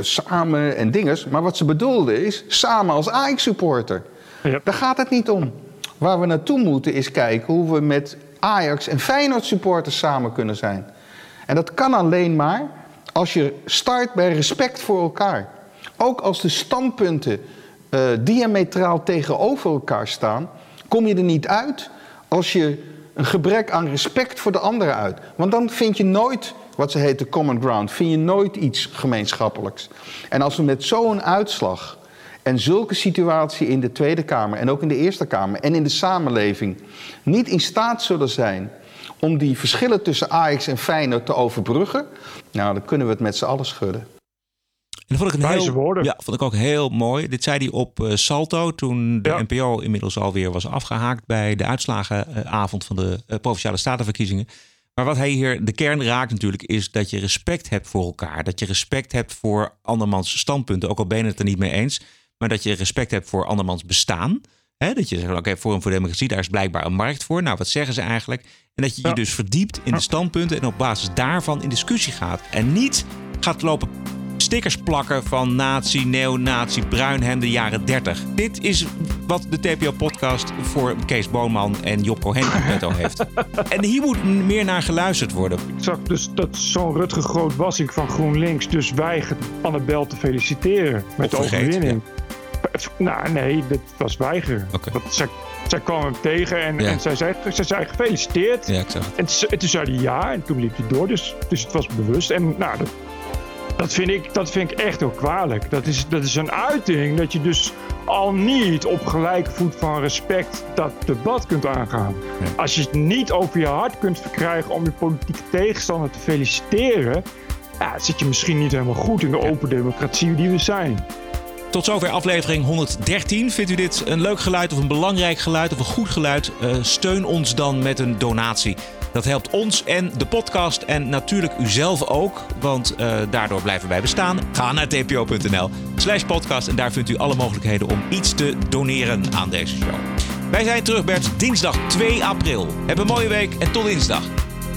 [SPEAKER 29] samen en dinges. Maar wat ze bedoelde is samen als Ajax-supporter. Daar gaat het niet om. Waar we naartoe moeten is kijken hoe we met Ajax en Feyenoord supporters samen kunnen zijn. En dat kan alleen maar als je start bij respect voor elkaar. Ook als de standpunten uh, diametraal tegenover elkaar staan, kom je er niet uit als je een gebrek aan respect voor de anderen uit. Want dan vind je nooit wat ze heet de common ground, vind je nooit iets gemeenschappelijks. En als we met zo'n uitslag en zulke situatie in de Tweede Kamer en ook in de Eerste Kamer en in de samenleving niet in staat zullen zijn om die verschillen tussen Ajax en Feyenoord te overbruggen, nou dan kunnen we het met z'n allen schudden.
[SPEAKER 2] En dat vond ik, een
[SPEAKER 1] Wijze
[SPEAKER 2] heel,
[SPEAKER 1] woorden.
[SPEAKER 2] ja, vond ik ook heel mooi. Dit zei hij op eh, Salto toen de NPO inmiddels alweer was afgehaakt bij de uitslagenavond van de eh, provinciale statenverkiezingen. Maar wat hij hier de kern raakt natuurlijk is dat je respect hebt voor elkaar. Dat je respect hebt voor andermans standpunten, ook al ben je het er niet mee eens. Maar dat je respect hebt voor andermans bestaan. Dat je zegt, oké, Forum voor Democratie, daar is blijkbaar een markt voor. Nou, wat zeggen ze eigenlijk? En dat je je dus verdiept in de standpunten en op basis daarvan in discussie gaat. En niet gaat lopen stickers plakken van nazi, neonazi, bruinhemden jaren 30. Dit is wat de TPO-podcast voor Kees Boonman en Job Cohen petto heeft. En hier moet meer naar geluisterd worden.
[SPEAKER 1] Ik zag dus dat zo'n Rutger Groot Wassink van GroenLinks dus weigert Annabel te feliciteren met de overwinning. Nou, nee, dat was weigeren. Dat, zij, zij kwam hem tegen en,
[SPEAKER 2] Ja.
[SPEAKER 1] en zij, zei, zij zei gefeliciteerd.
[SPEAKER 2] Ja, ik zag het.
[SPEAKER 1] En, toen- en toen zei hij ja en toen liep hij door. Dus, dus het was bewust. En nou, dat, dat, vind ik, dat vind ik echt heel kwalijk. Dat is, dat is een uiting dat je dus al niet op gelijke voet van respect dat debat kunt aangaan. Als je het niet over je hart kunt verkrijgen om je politieke tegenstander te feliciteren, ja, zit je misschien niet helemaal goed in de open democratie die we zijn.
[SPEAKER 2] Tot zover aflevering 113. Vindt u dit een leuk geluid of een belangrijk geluid of een goed geluid? Eh, steun ons dan met een donatie. Dat helpt ons en de podcast en natuurlijk u zelf ook, want eh, daardoor blijven wij bestaan. Ga naar tpo.nl slash podcast en daar vindt u alle mogelijkheden om iets te doneren aan deze show. Wij zijn terug Bert, dinsdag 2 april. Heb een mooie week en tot dinsdag.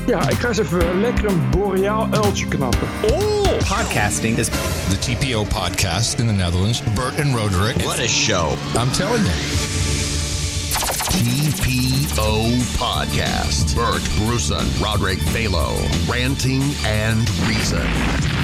[SPEAKER 1] Ja, ik ga eens even lekker een boreaal uiltje knappen.
[SPEAKER 2] Oh!
[SPEAKER 17] Podcasting is the TPO podcast in the Netherlands. Bert and Roderick. What a show. I'm telling you.
[SPEAKER 30] TPO Podcast. Bert Bruson, Roderick Balo, ranting and reason.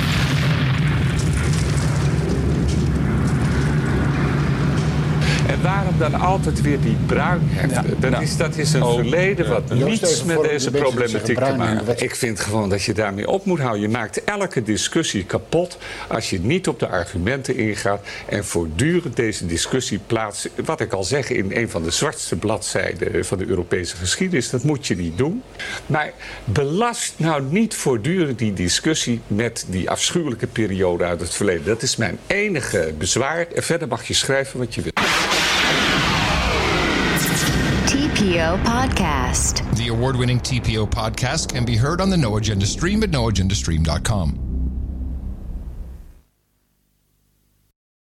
[SPEAKER 31] En waarom dan altijd weer die bruinhemden? dat, is, dat is een verleden wat niets met deze problematiek te maken heeft. Ik vind gewoon dat je daarmee op moet houden. Je maakt elke discussie kapot als je niet op de argumenten ingaat en voortdurend deze discussie plaatst. Wat ik al zeg in een van de zwartste bladzijden van de Europese geschiedenis, dat moet je niet doen. Maar belast nou niet voortdurend die discussie met die afschuwelijke periode uit het verleden. Dat is mijn enige bezwaar. En verder mag je schrijven wat je wilt.
[SPEAKER 28] TPO Podcast.
[SPEAKER 17] The award winning TPO podcast can be heard on the No Agenda stream at noagendastream.com.